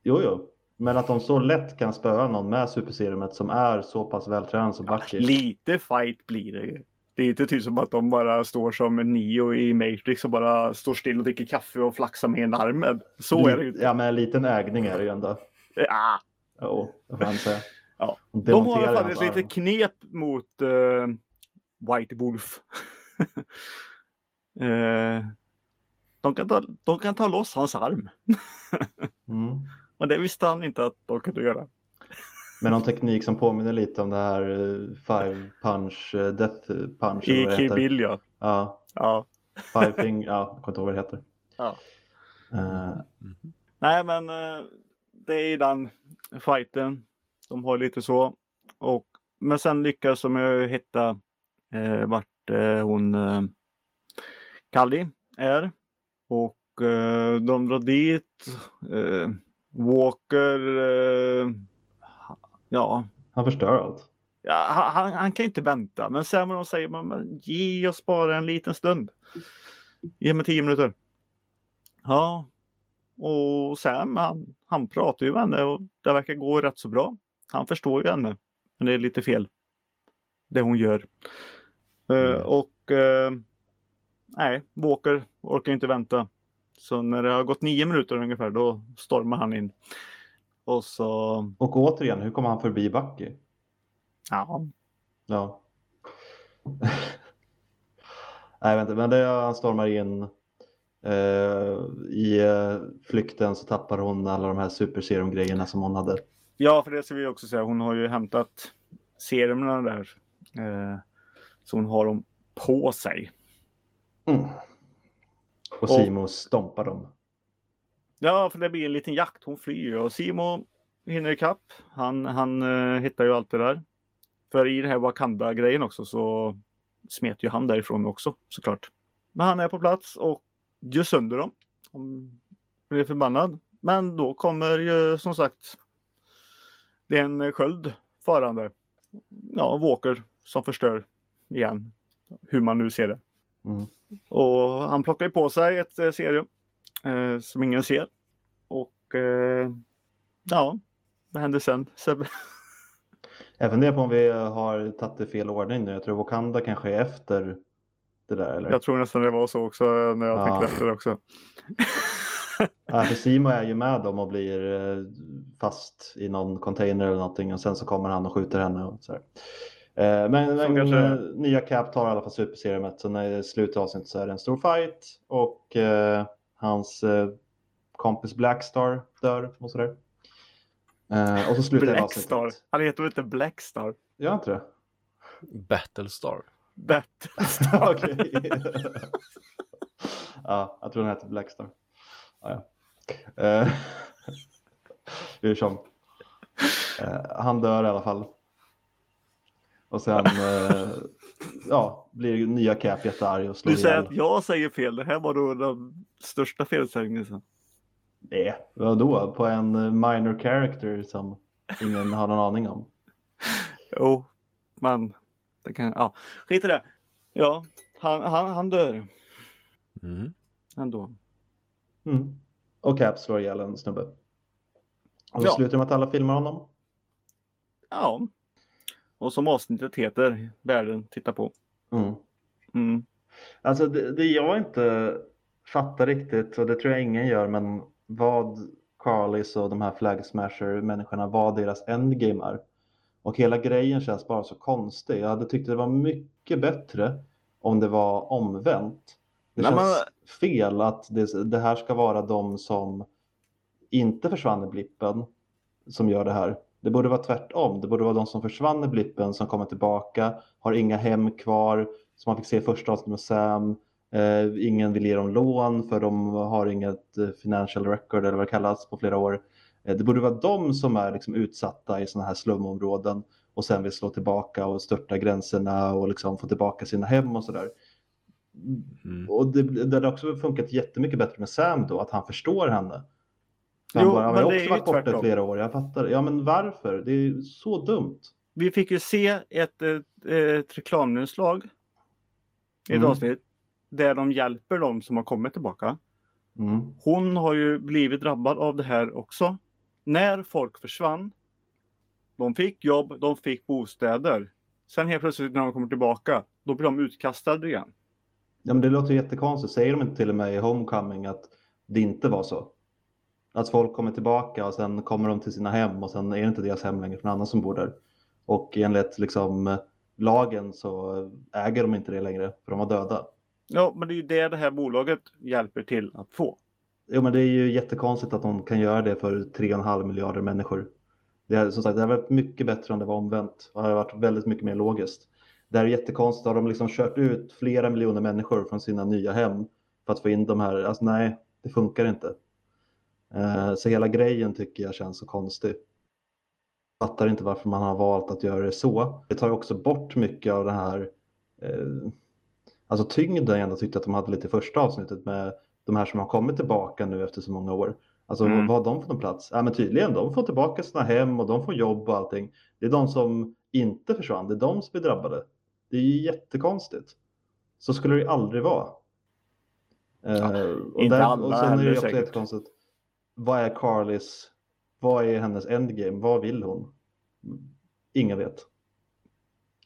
Jo, jo. Men att de så lätt kan spöa någon med superserumet som är så pass vältränad som Bucky. Lite fight blir det ju. Det är inte typ som att de bara står som Neo i Matrix och bara står still och dricker kaffe och flaxar med en armen. Så är det ju. Ja, men en liten ägning är det ju ändå. Ah, Jo, det får man säga. Ja. De har litet arm. knep mot eh, White Wolf. <laughs> Eh, de, kan ta, de kan ta loss hans arm. Mm. <laughs> Och det visste han inte att de kunde göra. Med någon teknik som påminner lite om det här eh, five punch, eh, death punch. I Kill. Bill ja. Ja, ja. five thing, ja, jag kommer inte ihåg vad det heter. <laughs> Ja. Eh, Nej men det är den fighten. De har lite så. Och, men sen lyckas de ju hitta eh, vart eh, hon eh, Kalli är. Och eh, de drar dit. Eh, Walker. Ja, han förstör allt. ja han, han, kan inte vänta. Men sen de säger men, ge oss bara en liten stund. Ge mig tio minuter. Ja. Och Sam han, han pratar ju med henne och det verkar gå rätt så bra. Han förstår ju henne. Men det är lite fel. Det hon gör. Eh, Mm. och eh, nej, Walker orkar inte vänta. Så när det har gått nio minuter ungefär då stormar han in. Och så, Och återigen, hur kommer han förbi Bucky? ja, Ja. <laughs> Nej, inte, men det, han stormar in. Eh, I eh, flykten så tappar hon alla de här superserum-grejerna som hon hade. Ja, för det ska vi också säga. Hon har ju hämtat serumna där. Eh, så hon har dem på sig. Mm. Och Simo stompar dem. Ja, för det blir en liten jakt. Hon flyr och Simo hinner ikapp. Han, han eh, hittar ju allt det där. För i den här Wakanda-grejen också så smet ju han därifrån också såklart. Men han är på plats och gör sönder dem. Han blir förbannad. Men då kommer ju som sagt det är en sköld farande. Ja, Walker som förstör igen. Hur man nu ser det. Mm. Och han plockar ju på sig ett eh, serum eh, som ingen ser. Och eh, Ja, vad händer sen? Sebbe? Jag funderar på om vi har tagit det fel ordning nu. Jag tror Wakanda kanske är efter det där. Eller? Jag tror nästan det var så också när jag Ja. tänkte efter också. Ja, för <laughs> Simo är ju med dem och blir eh, fast i någon container eller någonting och sen så kommer han och skjuter henne. Och så här. Eh, Men, men kanske- eh, nya Cap tar i alla fall superserumet. Så när det är slut av avsnittet så är det en stor fight och eh, hans eh, kompis Blackstar dör och sådär. Eh, och så slutar Blackstar. Han heter väl inte Blackstar? Gör inte det? Battlestar. Battlestar. <laughs> Okej. ja, jag tror den heter Blackstar. Ja, ja. Eh, <laughs> Hur som. Eh, han dör i alla fall. Och sen eh, ja, blir nya Cap jättearg och slår Du säger ihjäl. att jag säger fel. Det här var då den största felsägningen. Nej, vadå? På en minor character som ingen har någon aning om. Jo, men det kan... Ja, skit i det. Ja, han, han, han dör Mm. ändå. Mm. Och Cap slår ihjäl en snubbe. Och så Ja. slutar med att alla filmar honom. Ja. Och som avsnittet heter, Världen tittar på. Mm. Mm. Alltså det, det jag inte fattar riktigt, och det tror jag ingen gör, men vad Carlys och de här Flag Smasher-människorna, vad deras endgame är. Och hela grejen känns bara så konstig. Jag hade tyckt det var mycket bättre om det var omvänt. Det Nej, känns fel att det, det här ska vara de som inte försvann i blippen som gör det här. Det borde vara tvärtom. Det borde vara de som försvann i blippen som kommer tillbaka, har inga hem kvar, som man fick se i första avsnittet med Sam. Eh, ingen vill ge dem lån för de har inget eh, financial record eller vad det kallas på flera år. Eh, det borde vara de som är liksom utsatta i sådana här slumområden och sen vill slå tillbaka och störta gränserna och liksom få tillbaka sina hem och sådär. Mm. Och det, det hade också funkat jättemycket bättre med Sam då, att han förstår henne. Han Jo, bara, "Ja, men jag har också varit borta tvärtom. flera år, jag fattar. Ja, men varför? Det är så dumt. Vi fick ju se ett, ett, ett reklaminslag i ett Mm. avsnitt där de hjälper de som har kommit tillbaka. Mm. Hon har ju blivit drabbad av det här också. När folk försvann, de fick jobb, de fick bostäder. Sen helt plötsligt när de kommer tillbaka, då blir de utkastade igen. Ja, men det låter jättekonstigt. Säger de inte till och med i Homecoming att det inte var så? Att folk kommer tillbaka och sen kommer de till sina hem och sen är det inte deras hem längre för någon annan som bor där. Och enligt liksom lagen så äger de inte det längre för de var döda. Ja, men det är ju det det här bolaget hjälper till att få. Jo, men det är ju jättekonstigt att de kan göra det för 3,5 miljarder människor. Det är, som sagt, det hade varit mycket bättre om det var omvänt. Det hade varit väldigt mycket mer logiskt. Det här är jättekonstigt. Har de liksom kört ut flera miljoner människor från sina nya hem för att få in de här? Alltså nej, det funkar inte. Eh, Så hela grejen tycker jag känns så konstig. Jag fattar inte varför man har valt att göra det så. Det tar också bort mycket av den här eh, alltså tyngden jag ändå tyckte att de hade lite i första avsnittet med de här som har kommit tillbaka nu efter så många år. Alltså Mm. vad har de för någon plats? Ja men tydligen, de får tillbaka sina hem och de får jobb och allting. Det är de som inte försvann, det är de som blir drabbade. Det är ju jättekonstigt. Så skulle det aldrig vara. Eh, och, inte där, alla och sen är det också säkert. jättekonstigt. Vad är Carlys, vad är hennes endgame, vad vill hon? Ingen vet.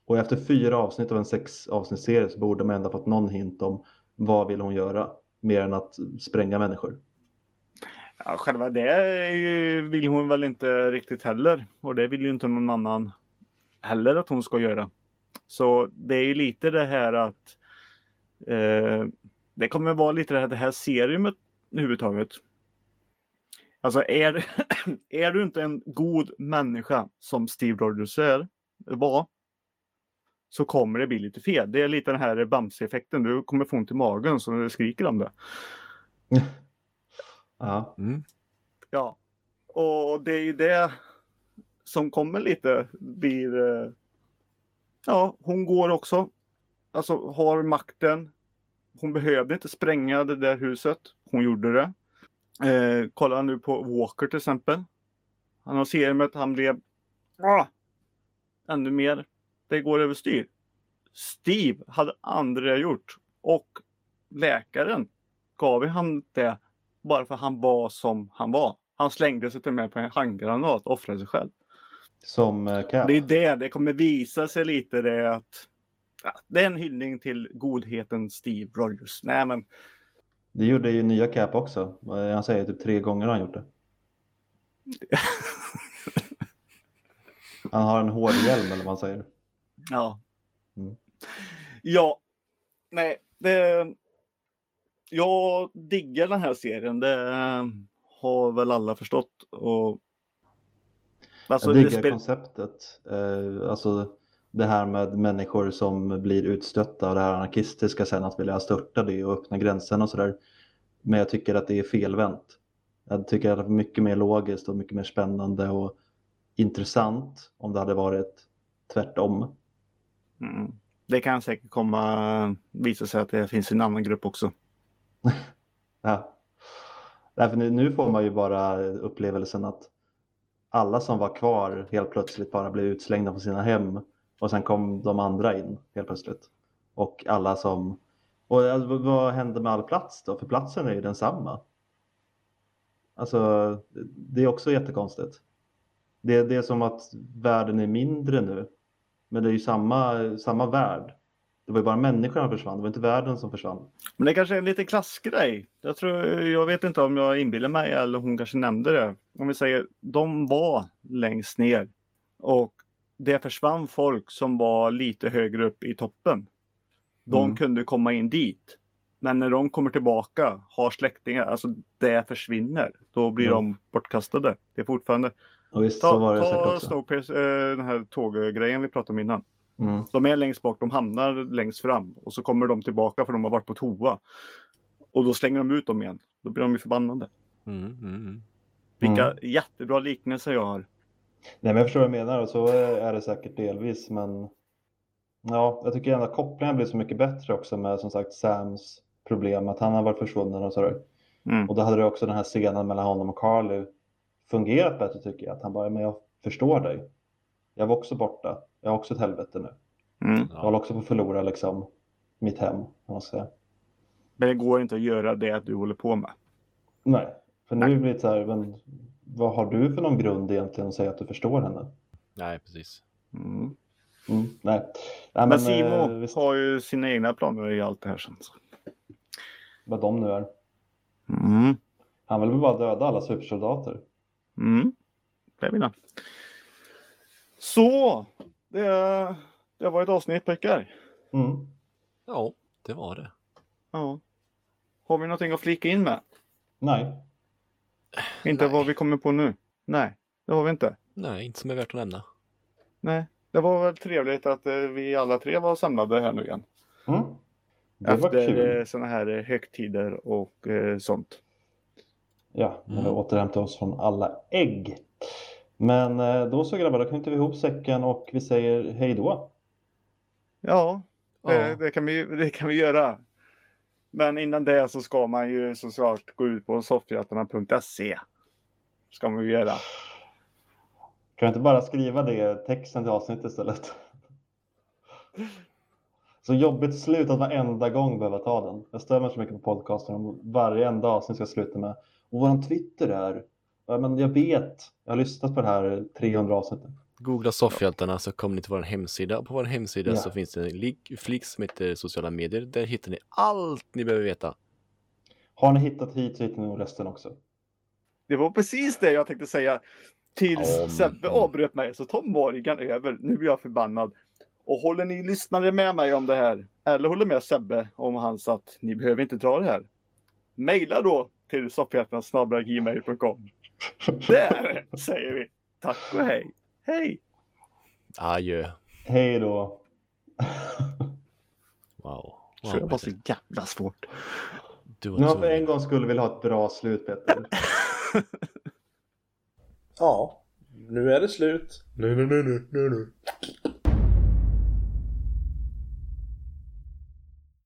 Och efter fyra avsnitt av en sex avsnittsserie så borde man ändå fått någon hint om vad vill hon göra mer än att spränga människor. Ja, själva det vill hon väl inte riktigt heller. Och det vill ju inte någon annan heller att hon ska göra. Så det är ju lite det här att eh, det kommer vara lite det här, det här seriumet överhuvudtaget. Alltså är, <clears throat> är du inte en god människa som Steve Rogers är, var, så kommer det bli lite fel. Det är lite den här Bamse-effekten. Du kommer få ont i magen så du skriker om det. <laughs> Ja, Mm. Ja, och det är ju det som kommer lite blir. eh, Ja, hon går också. Alltså har makten. Hon behövde inte spränga det där huset. Hon gjorde det. Eh, kolla nu på Walker till exempel. Han har serumet, han blev ah, ännu mer. Det går överstyr. Steve hade andra gjort och läkaren gav han det bara för han var som han var. Han slängde sig till och med på en handgranat och offrade sig själv. Som eh, Cap. Det är det, det kommer visa sig lite det att ja, det är en hyllning till godheten Steve Rogers. Nej men Det gjorde ju nya Cap också. Eh, Han säger typ tre gånger har han gjort det. Han har en hård hjälm eller vad man säger. ja. Mm. Ja, nej, det. Jag diggar den här serien. Det eh, har väl alla förstått. Och, alltså, Jag det diggar spel- konceptet. Eh, alltså det här med människor som blir utstötta och det här anarkistiska sen att vilja störta det och öppna gränserna och sådär. Men jag tycker att det är felvänt. Jag tycker att det är mycket mer logiskt och mycket mer spännande och intressant om det hade varit tvärtom. Mm. Det kan säkert komma visa sig att det finns en annan grupp också. <laughs> Ja. Därför nu, nu får man ju bara upplevelsen att alla som var kvar helt plötsligt bara blev utslängda från sina hem och sen kom de andra in helt plötsligt. Och alla som... Och alltså, vad- vad hände med all plats då? För platsen är ju densamma. Alltså, det är också jättekonstigt. Det, det är som att världen är mindre nu. Men det är ju samma, samma värld. Det var ju bara människorna som försvann, det var inte världen som försvann. Men det kanske är en liten klassgrej. Jag, tror, jag vet inte om jag inbillar mig eller hon kanske nämnde det. Om vi säger de var längst ner och det försvann folk som var lite högre upp i toppen. De Mm. kunde komma in dit. Men när de kommer tillbaka, har släktingar, alltså det försvinner. Då blir Mm. de bortkastade. Det är fortfarande... Och visst så Ta, var det ta. Snowpace, eh, den här tåggrejen vi pratade om innan. Mm. De är längst bak, de hamnar längst fram och så kommer de tillbaka för de har varit på toa. Och då slänger de ut dem igen. Då blir de ju förbannade. Mm, mm, mm. Vilka Mm. jättebra liknelser jag har. Nej, men jag förstår vad du menar och så är det säkert delvis. Men ja, jag tycker ändå att kopplingen blir så mycket bättre också med som sagt Sams problem att han har varit försvunnen och sådär. Mm. Och då hade det också den här scenen mellan honom och Carly fungerat bättre tycker jag. Att han bara, men jag förstår dig. Jag var också borta. Jag har också ett helvete nu. Mm. Jag håller också på att förlora liksom mitt hem. säga. Men det går inte att göra det du håller på med. Nej, för nu blir det så här, men vad har du för någon grund egentligen att säga att du förstår henne? Nej, precis. Mm. Mm, nej. nej, Men Simo eh, har ju sina egna planer i allt det här sen. vad de nu är. Mm. Han vill väl bara döda alla supersoldater. Mm. Det vill han. Så, det, det var ett avsnitt pojkar. Mm. Ja, det var det. Ja. Har vi någonting att flika in med? Nej, Inte Nej. vad vi kommer på nu? Nej, det har vi inte. Nej, inte som är värt att nämna. Nej, det var väl trevligt att eh, vi alla tre var samlade här nu igen. mm. Efter eh, sådana här eh, högtider och sånt. Ja, när vi Mm. återhämtar oss från alla ägg. Men då så grabbar, då knyter vi ihop säcken och vi säger hej då. Ja, det, Ja. det, kan vi, det kan vi göra. Men innan det så ska man ju såklart gå ut på soffhjältarna.se. Ska man ju göra. Kan jag inte bara skriva det texten till avsnittet istället? Så jobbigt slut att varenda gång behöva ta den. Jag stör mig så mycket på podcasten om varje enda avsnitt ska sluta med och våran Twitter är. Ja, men jag vet, jag har lyssnat på det här 300 avsnittet. Googla soffhjältarna så kommer ni till vår hemsida. Och på vår hemsida Ja. så finns det en lik- flik som heter sociala medier. Där hittar ni allt ni behöver veta. Har ni hittat hit så hittar ni resten också. Det var precis det jag tänkte säga. Tills men- Sebbe avbröt mig så tar Morgan över. Nu blir jag förbannad. Och håller ni lyssnare med mig om det här? Eller håller med Sebbe om hans att ni behöver inte dra det här? Maila då till soffhjältarna.gmail.com. Där säger vi tack och hej. Hej! Adjö. Hej då. <laughs> Wow. Så det wow var så jävla svårt. Du Nu har för en gång skulle vilja ha ett bra slut Peter. <laughs> Ja, nu är det slut. Nu, nu, nu, nu, nu.